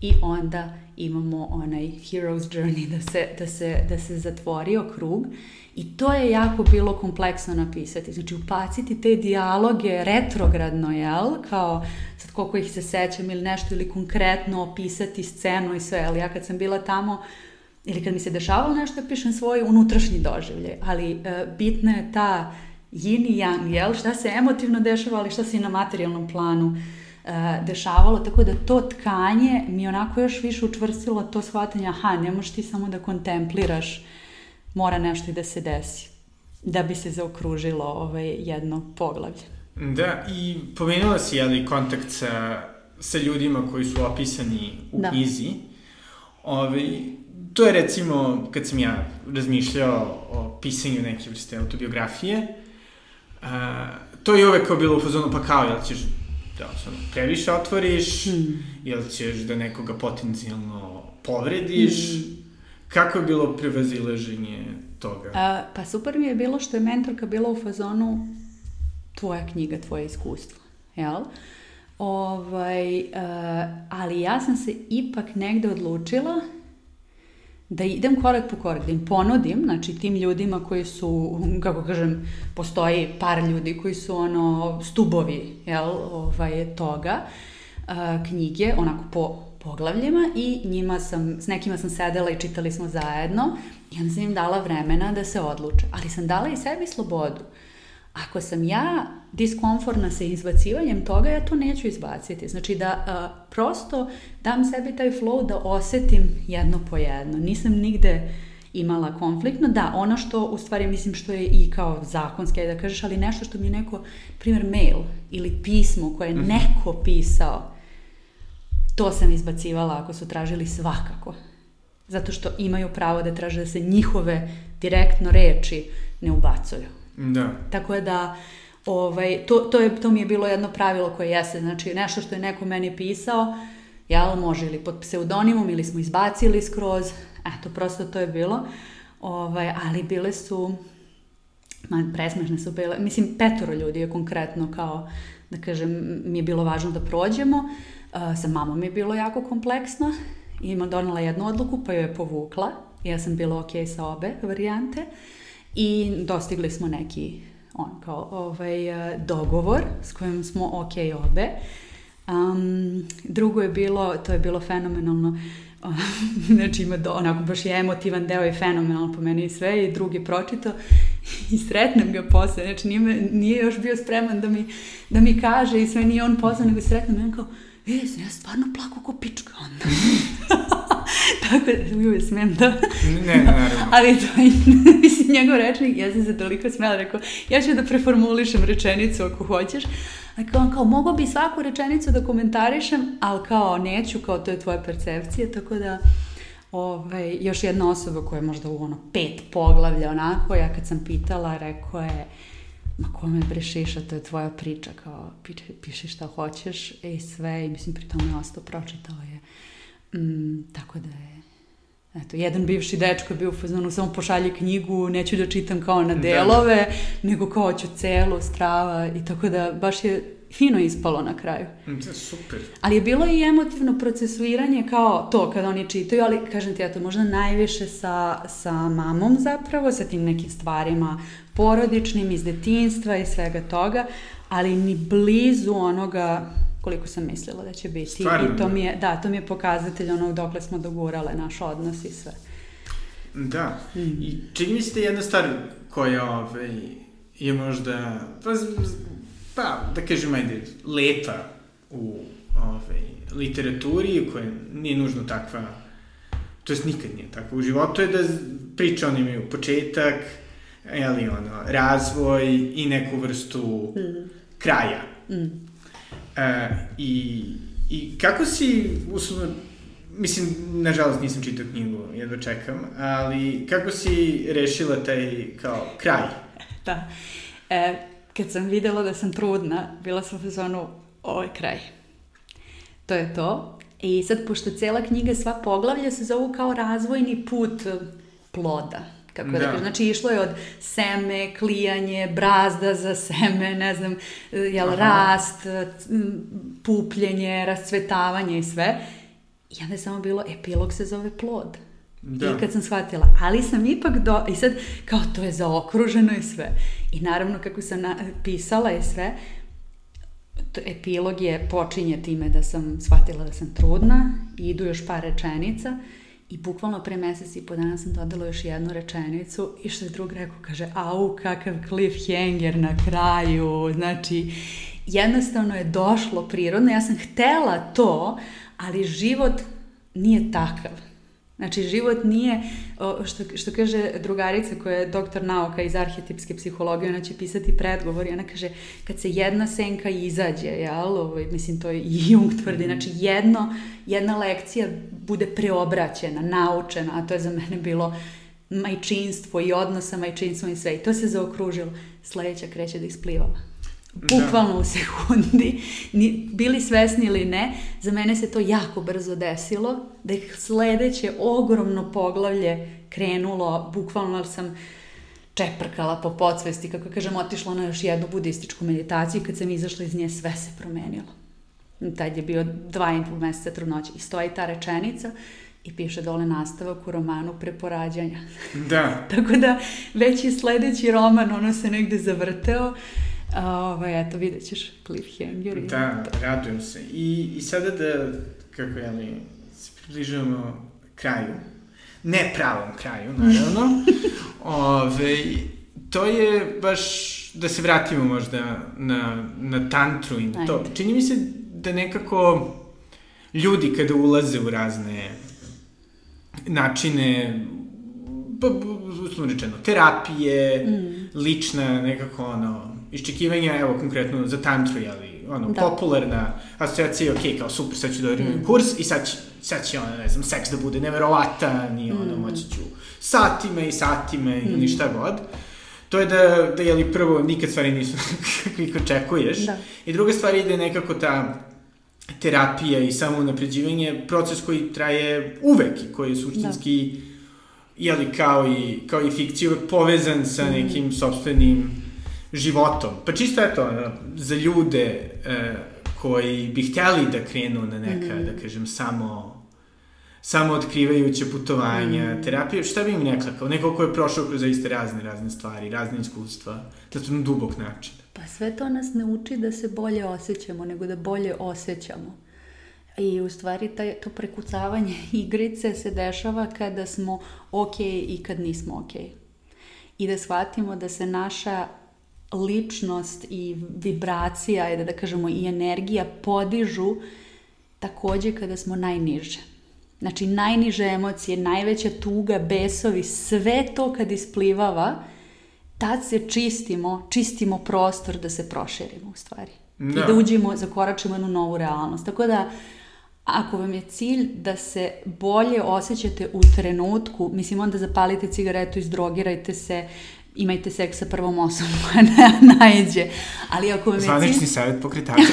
i onda imamo onaj hero's journey da se, da se, da se zatvorio krug i to je jako bilo kompleksno napisati. Znači upaciti te dijaloge retrogradno, jel? Kao sad koliko ih se sećam ili nešto ili konkretno opisati scenu i sve, ali ja kad sam bila tamo ili kad mi se dešavalo nešto, pišem svoj unutrašnji doživljaj, ali e, bitna je ta yin i yang, jel? Šta se emotivno dešava, ali šta se i na materijalnom planu e, dešavalo, tako da to tkanje mi onako još više učvrstilo to shvatanje, aha, ne možeš ti samo da kontempliraš, mora nešto i da se desi, da bi se zaokružilo ovaj, jedno poglavlje. Da, i pomenula si, jeli, kontakt sa, sa ljudima koji su opisani u da. knjizi. Ovaj, to je recimo, kad sam ja razmišljao o pisanju neke vrste autobiografije, a, to je uvek kao bilo u fazonu, pa kao, jel ćeš da ono, previše otvoriš, hmm. jel ćeš da nekoga potencijalno povrediš, hmm. kako je bilo prevazileženje toga? A, pa super mi je bilo što je mentorka bila u fazonu tvoja knjiga, tvoje iskustvo, jel? Ovaj, uh, ali ja sam se ipak negde odlučila da idem korak po korak, da im ponudim, znači tim ljudima koji su, kako kažem, postoji par ljudi koji su ono stubovi, jel, ovaj, toga, a, knjige, onako po poglavljima i njima sam, s nekima sam sedela i čitali smo zajedno i onda sam im dala vremena da se odluče, ali sam dala i sebi slobodu. Ako sam ja diskomfortna sa izbacivanjem toga, ja to neću izbaciti. Znači da a, prosto dam sebi taj flow da osetim jedno po jedno. Nisam nigde imala konfliktno. Da, ono što u stvari mislim što je i kao zakonski, da kažeš, ali nešto što mi je neko, primjer mail ili pismo koje je mhm. neko pisao, to sam izbacivala ako su tražili svakako. Zato što imaju pravo da traže da se njihove direktno reči ne ubacuju. Da. Tako da ovaj, to, to, je, to mi je bilo jedno pravilo koje jeste, znači nešto što je neko meni pisao, jel, može ili pod pseudonimom ili smo izbacili skroz, eto, prosto to je bilo, ovaj, ali bile su, ma, presmešne su bile, mislim, petoro ljudi je konkretno kao, da kažem, mi je bilo važno da prođemo, uh, sa mamom je bilo jako kompleksno, ima donala jednu odluku, pa joj je povukla, ja sam bila ok sa obe varijante, i dostigli smo neki on kao ovaj, eh, dogovor s kojim smo ok obe. Um, drugo je bilo, to je bilo fenomenalno, znači ima do, onako baš je emotivan deo i fenomenalno po meni i sve i drugi pročito i sretnem ga posle, znači nije, nije još bio spreman da mi, da mi kaže i sve nije on posle, nego sretnem i kao, e, sam ja stvarno plako ko pička onda. Tako da uvijek smem da... Ne, ne, naravno. Ali to je, mislim, njegov rečnik, ja sam se toliko smela, rekao, ja ću da preformulišem rečenicu ako hoćeš. A kao, on kao, mogo bi svaku rečenicu da komentarišem, ali kao, neću, kao, to je tvoja percepcija, tako da... Ovaj, još jedna osoba koja je možda u ono pet poglavlja onako, ja kad sam pitala, rekao je, ma kome bre šiša, to je tvoja priča, kao piši, piši šta hoćeš i sve, i mislim pri tome ostao, pročitao je Mm, tako da je Eto, jedan bivši dečko je bio u fazonu, samo pošalje knjigu, neću da čitam kao na da, da. delove, da. nego kao ću celo, strava i tako da baš je fino ispalo na kraju. Je super. Ali je bilo i emotivno procesuiranje kao to kada oni čitaju, ali kažem ti, eto, možda najviše sa, sa mamom zapravo, sa tim nekim stvarima porodičnim iz detinstva i svega toga, ali ni blizu onoga koliko sam mislila da će biti. Stvarno? I to mi je, da, to mi je pokazatelj onog dokle smo dogurale naš odnos i sve. Da. Mm. I čini mi se da jedna stvar koja ovaj, je možda, pa, pa da kažem, ajde, lepa u ovaj, literaturi, koja nije nužno takva, to jest nikad nije takva u životu, je da priča oni imaju početak, jeli, ono, razvoj i neku vrstu mm. kraja. Mm. E, i, I kako si, uslovno, mislim, nažalost nisam čitao knjigu, jedva čekam, ali kako si rešila taj, kao, kraj? Da. E, kad sam videla da sam trudna, bila sam u zonu, ovo je kraj. To je to. I sad, pošto cela knjiga, sva poglavlja se zovu kao razvojni put ploda kako da, da kažem, znači išlo je od seme, klijanje, brazda za seme, ne znam, jel, Aha. rast, pupljenje, rascvetavanje i sve. I onda je samo bilo, epilog se zove plod. Da. I kad sam shvatila, ali sam ipak do... I sad, kao to je zaokruženo i sve. I naravno, kako sam na, pisala i sve, to, epilog je, počinje time da sam shvatila da sam trudna i idu još par rečenica i bukvalno pre mesec i po dana sam dodala još jednu rečenicu i što je drug rekao, kaže, au, kakav cliffhanger na kraju, znači, jednostavno je došlo prirodno, ja sam htela to, ali život nije takav. Znači, život nije, što, što kaže drugarica koja je doktor nauka iz arhetipske psihologije, ona će pisati predgovor i ona kaže, kad se jedna senka izađe, jel, ovaj, mislim, to je i Jung tvrdi, mhm. znači, jedno, jedna lekcija bude preobraćena, naučena, a to je za mene bilo majčinstvo i odnos sa majčinstvom i sve. I to se zaokružilo. Sledeća kreće da isplivala bukvalno da. u sekundi, ni, bili svesni ili ne, za mene se to jako brzo desilo, da je sledeće ogromno poglavlje krenulo, bukvalno sam čeprkala po podsvesti, kako kažem, otišla na još jednu budističku meditaciju i kad sam izašla iz nje sve se promenilo. Tad je bio dva i pol meseca trudnoće i stoji ta rečenica i piše dole nastavak u romanu preporađanja. Da. Tako da već i sledeći roman ono se negde zavrteo A, ovaj, eto, vidjet ćeš cliffhanger. Da, radujem se. I, I sada da, kako je li, se približujemo kraju, ne pravom kraju, naravno, ove, to je baš, da se vratimo možda na, na tantru i na to. Ajde. Čini mi se da nekako ljudi kada ulaze u razne načine pa, uslovno rečeno, terapije, mm. lična nekako ono, iščekivanja, evo konkretno za tantru, jeli, ono, da. popularna asocijacija, ok, kao super, sad ću da mm. kurs i sad će, sad će, ono, ne znam, seks da bude neverovatan i ono, mm. moći ću satima i satima mm. ili šta god. To je da, da jeli, prvo, nikad stvari nisu kako očekuješ. Da. I druga stvar je da je nekako ta terapija i samo napređivanje proces koji traje uvek i koji je suštinski da. jeli, kao i, kao i fikcija uvek povezan sa mm. nekim sobstvenim životom. Pa čisto eto, za ljude e, koji bi htjeli da krenu na neka, mm. da kažem, samo samo otkrivajuće putovanja, mm. terapije, šta bi im nekla, kao neko ko je prošao kroz zaista razne, razne stvari, razne iskustva, da to na dubok način. Pa sve to nas ne uči da se bolje osjećamo, nego da bolje osjećamo. I u stvari taj, to prekucavanje igrice se dešava kada smo ok i kad nismo ok. I da shvatimo da se naša ličnost i vibracija, da, da kažemo i energija podižu takođe kada smo najniže. Znači najniže emocije, najveća tuga, besovi, sve to kad isplivava, tad se čistimo, čistimo prostor da se proširimo u stvari. Da. I da uđemo, zakoračimo jednu novu realnost. Tako da, ako vam je cilj da se bolje osjećate u trenutku, mislim onda zapalite cigaretu, izdrogirajte se, imajte seks sa prvom osobom koja ne najđe. Ali ako vam je Zvanični cilj... savjet pokretača.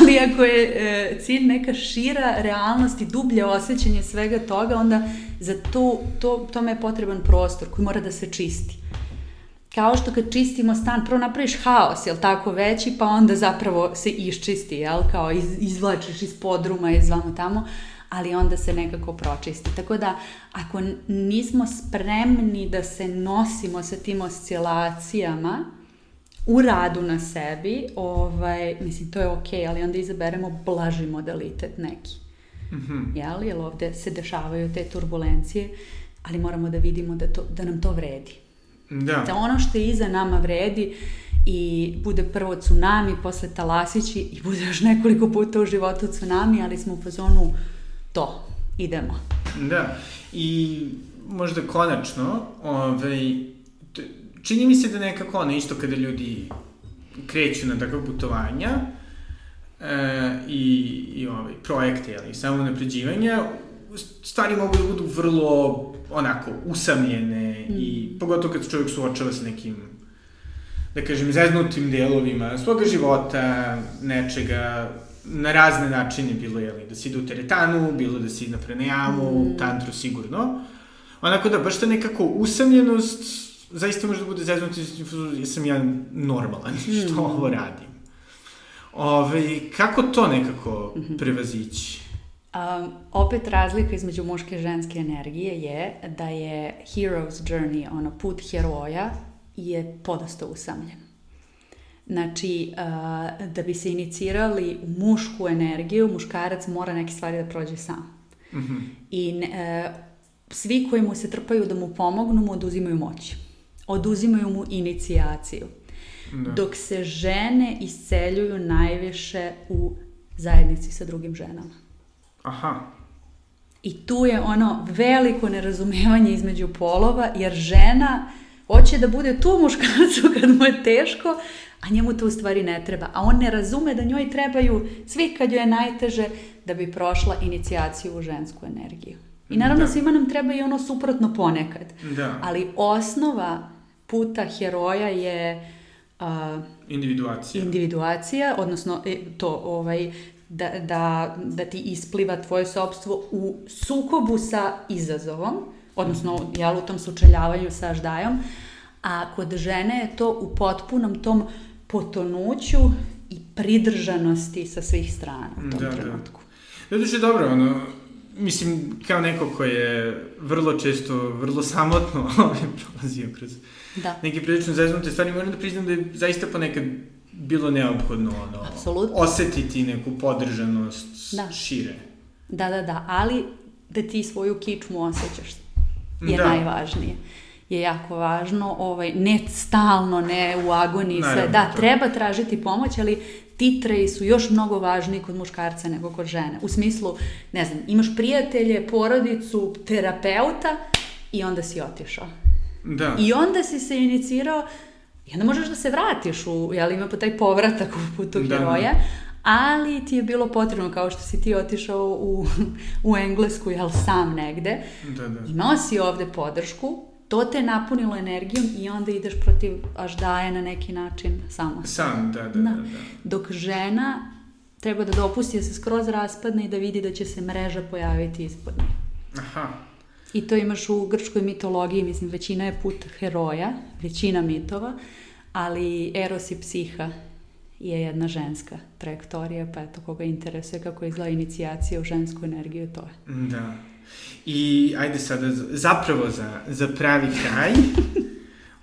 ali ako je e, cilj neka šira realnost i dublje osjećanje svega toga, onda za to, to, tome je potreban prostor koji mora da se čisti. Kao što kad čistimo stan, prvo napraviš haos, jel tako, veći, pa onda zapravo se iščisti, jel, kao iz, izvlačiš iz podruma, iz vamo tamo, ali onda se nekako pročisti. Tako da, ako nismo spremni da se nosimo sa tim oscilacijama, u radu na sebi, ovaj, mislim, to je okej, okay, ali onda izaberemo blaži modalitet neki. Mm -hmm. Jel? Jer ovde se dešavaju te turbulencije, ali moramo da vidimo da, to, da nam to vredi. Da. Da ono što je iza nama vredi i bude prvo tsunami, posle talasići i bude još nekoliko puta u životu tsunami, ali smo u fazonu to, idemo. Da, i možda konačno, ovaj, čini mi se da nekako ono, isto kada ljudi kreću na takva putovanja e, i, i ovaj, projekte, ali samo napređivanja, stvari mogu da budu vrlo onako usamljene mm. i pogotovo kad se čovjek suočava sa nekim da kažem, zeznutim delovima svoga života, nečega, na razne načine, bilo je da si ide u teretanu, bilo da si na pranajamu, mm. tantru sigurno. Onako da, baš ta nekako usamljenost, zaista može da bude zeznuti, jesam ja normalan, što mm. ovo radim. Ove, kako to nekako mm -hmm. prevazići? Um, opet razlika između muške i ženske energije je da je hero's journey, ono put heroja, je podosta usamljen. Znači, da bi se inicirali u mušku energiju, muškarac mora neke stvari da prođe sam. Mm -hmm. I uh, svi koji mu se trpaju da mu pomognu, mu oduzimaju moć. Oduzimaju mu inicijaciju. Da. Dok se žene isceljuju najviše u zajednici sa drugim ženama. Aha. I tu je ono veliko nerazumevanje između polova, jer žena hoće da bude tu muškarcu kad mu je teško, a njemu to u stvari ne treba. A on ne razume da njoj trebaju svi kad joj je najteže da bi prošla inicijaciju u žensku energiju. I naravno da. svima nam treba i ono suprotno ponekad. Da. Ali osnova puta heroja je uh, individuacija. individuacija, odnosno e, to ovaj da, da, da ti ispliva tvoje sobstvo u sukobu sa izazovom, odnosno jel, u tom sučeljavanju sa aždajom, a kod žene je to u potpunom tom potonuću i pridržanosti sa svih strana u tom da, da. trenutku. Da. Zato što je dobro, ono, mislim, kao neko ko je vrlo često, vrlo samotno ovaj, prolazio kroz da. neke prilično zeznute stvari, moram da priznam da je zaista ponekad bilo neophodno ono, Absolutno. osetiti neku podržanost da. šire. Da, da, da, ali da ti svoju kičmu osjećaš je da. najvažnije je jako važno, ovaj, ne stalno, ne u agoniji, sve. Da, treba tražiti pomoć, ali titreji su još mnogo važniji kod muškarca nego kod žene. U smislu, ne znam, imaš prijatelje, porodicu, terapeuta i onda si otišao. Da. I onda si se inicirao i onda možeš da se vratiš u, jel ima pa taj povratak u putu da, heroja, da ali ti je bilo potrebno, kao što si ti otišao u, u Englesku, jel, sam negde, da, da. imao si ovde podršku, to te napunilo energijom i onda ideš protiv aždaje na neki način samo. Sam, da, da, da, da. Dok žena treba da dopusti da se skroz raspadne i da vidi da će se mreža pojaviti ispod nje. Aha. I to imaš u grčkoj mitologiji, mislim, većina je put heroja, većina mitova, ali Eros i Psiha je jedna ženska trajektorija, pa eto, koga interesuje kako izgleda inicijacija u žensku energiju, to je. Da. I ajde sada, zapravo za, za pravi kraj,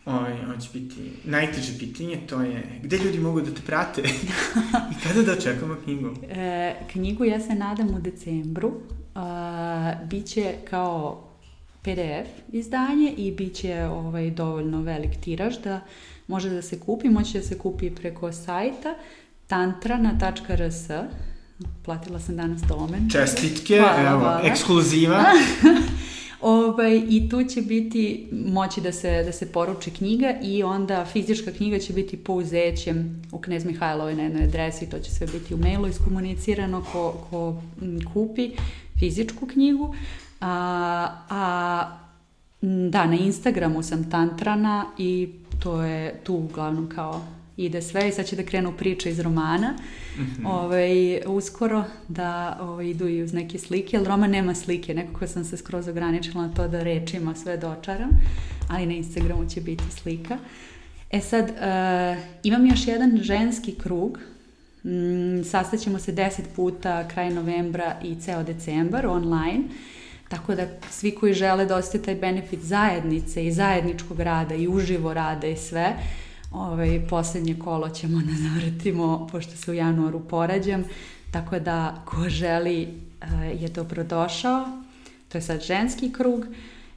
Oj, on će biti najteže pitanje, to je gde ljudi mogu da te prate i kada da očekamo knjigu? E, knjigu ja se nadam u decembru. A, biće kao PDF izdanje i biće ovaj, dovoljno velik tiraž da može da se kupi, moće da se kupi preko sajta tantrana.rs platila sam danas domen. Čestitke, hvala, evo, hvala. ekskluziva. Ovaj, I tu će biti moći da se, da se poruči knjiga i onda fizička knjiga će biti po uzećem u Knez Mihajlovoj na jednoj adresi, to će sve biti u mailu iskomunicirano ko, ko kupi fizičku knjigu. A, a da, na Instagramu sam tantrana i to je tu uglavnom kao ide sve i sad će da krenu priče iz romana mm -hmm. ovaj, uskoro da ovaj, idu i uz neke slike, ali roman nema slike, nekako sam se skroz ograničila na to da rečima sve dočaram, ali na Instagramu će biti slika. E sad, uh, imam još jedan ženski krug, mm, sastaćemo se deset puta kraj novembra i ceo decembar online, Tako da svi koji žele da osjeti taj benefit zajednice i zajedničkog rada i uživo rada i sve, ovaj, poslednje kolo ćemo da zavrtimo, pošto se u januaru porađam, tako da ko želi uh, je dobrodošao, to je sad ženski krug,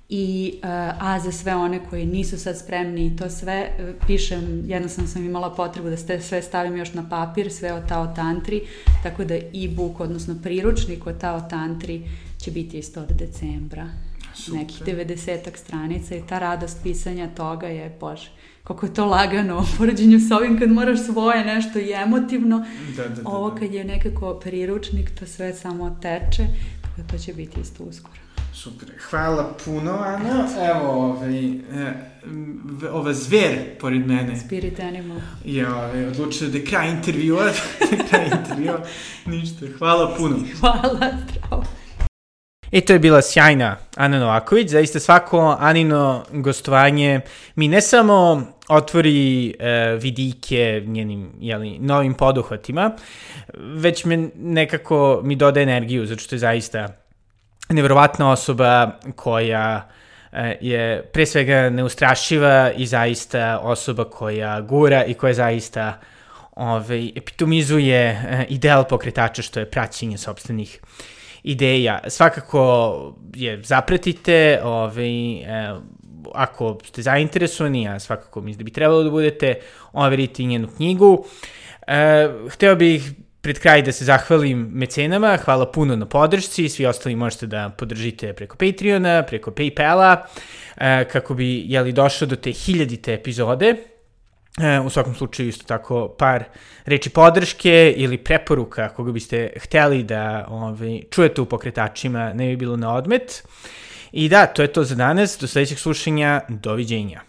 i uh, a za sve one koji nisu sad spremni i to sve uh, pišem, jednostavno sam imala potrebu da ste sve stavim još na papir, sve o Tao Tantri, tako da e-book, odnosno priručnik o Tao Tantri će biti isto od decembra. Super. Nekih 90 stranica i ta radost pisanja toga je, bože, kako je to lagano u poređenju sa ovim kad moraš svoje nešto i emotivno. Da, da, da, Ovo da. kad je nekako priručnik, to sve samo teče, tako da to će biti isto uskoro. Super, hvala puno, Ana. Evo, ovaj, e, ova zver pored mene. Spirit animal. Je ovaj, odlučio da je kraj intervjua, da kraj intervjua. Ništa, hvala puno. Hvala, zdravo. I to je bila sjajna Ana Novaković, zaista svako Anino gostovanje mi ne samo otvori e, vidike njenim jeli, novim poduhvatima, već me nekako mi doda energiju, zato što je zaista nevjerovatna osoba koja e, je pre svega neustrašiva i zaista osoba koja gura i koja zaista ovaj, epitomizuje e, ideal pokretača što je praćenje sobstvenih ideja. Svakako je zapratite, ovaj, e, ako ste zainteresovani, a svakako mislim da bi trebalo da budete, overite njenu knjigu. E, hteo bih pred kraj da se zahvalim mecenama, hvala puno na podršci, svi ostali možete da podržite preko Patreona, preko Paypala, e, kako bi jeli, došlo do te hiljadite epizode. E, u svakom slučaju isto tako par reči podrške ili preporuka koga biste hteli da ovaj, čujete u pokretačima, ne bi bilo na odmet. I da, to je to za danas, do sledećeg slušanja, doviđenja.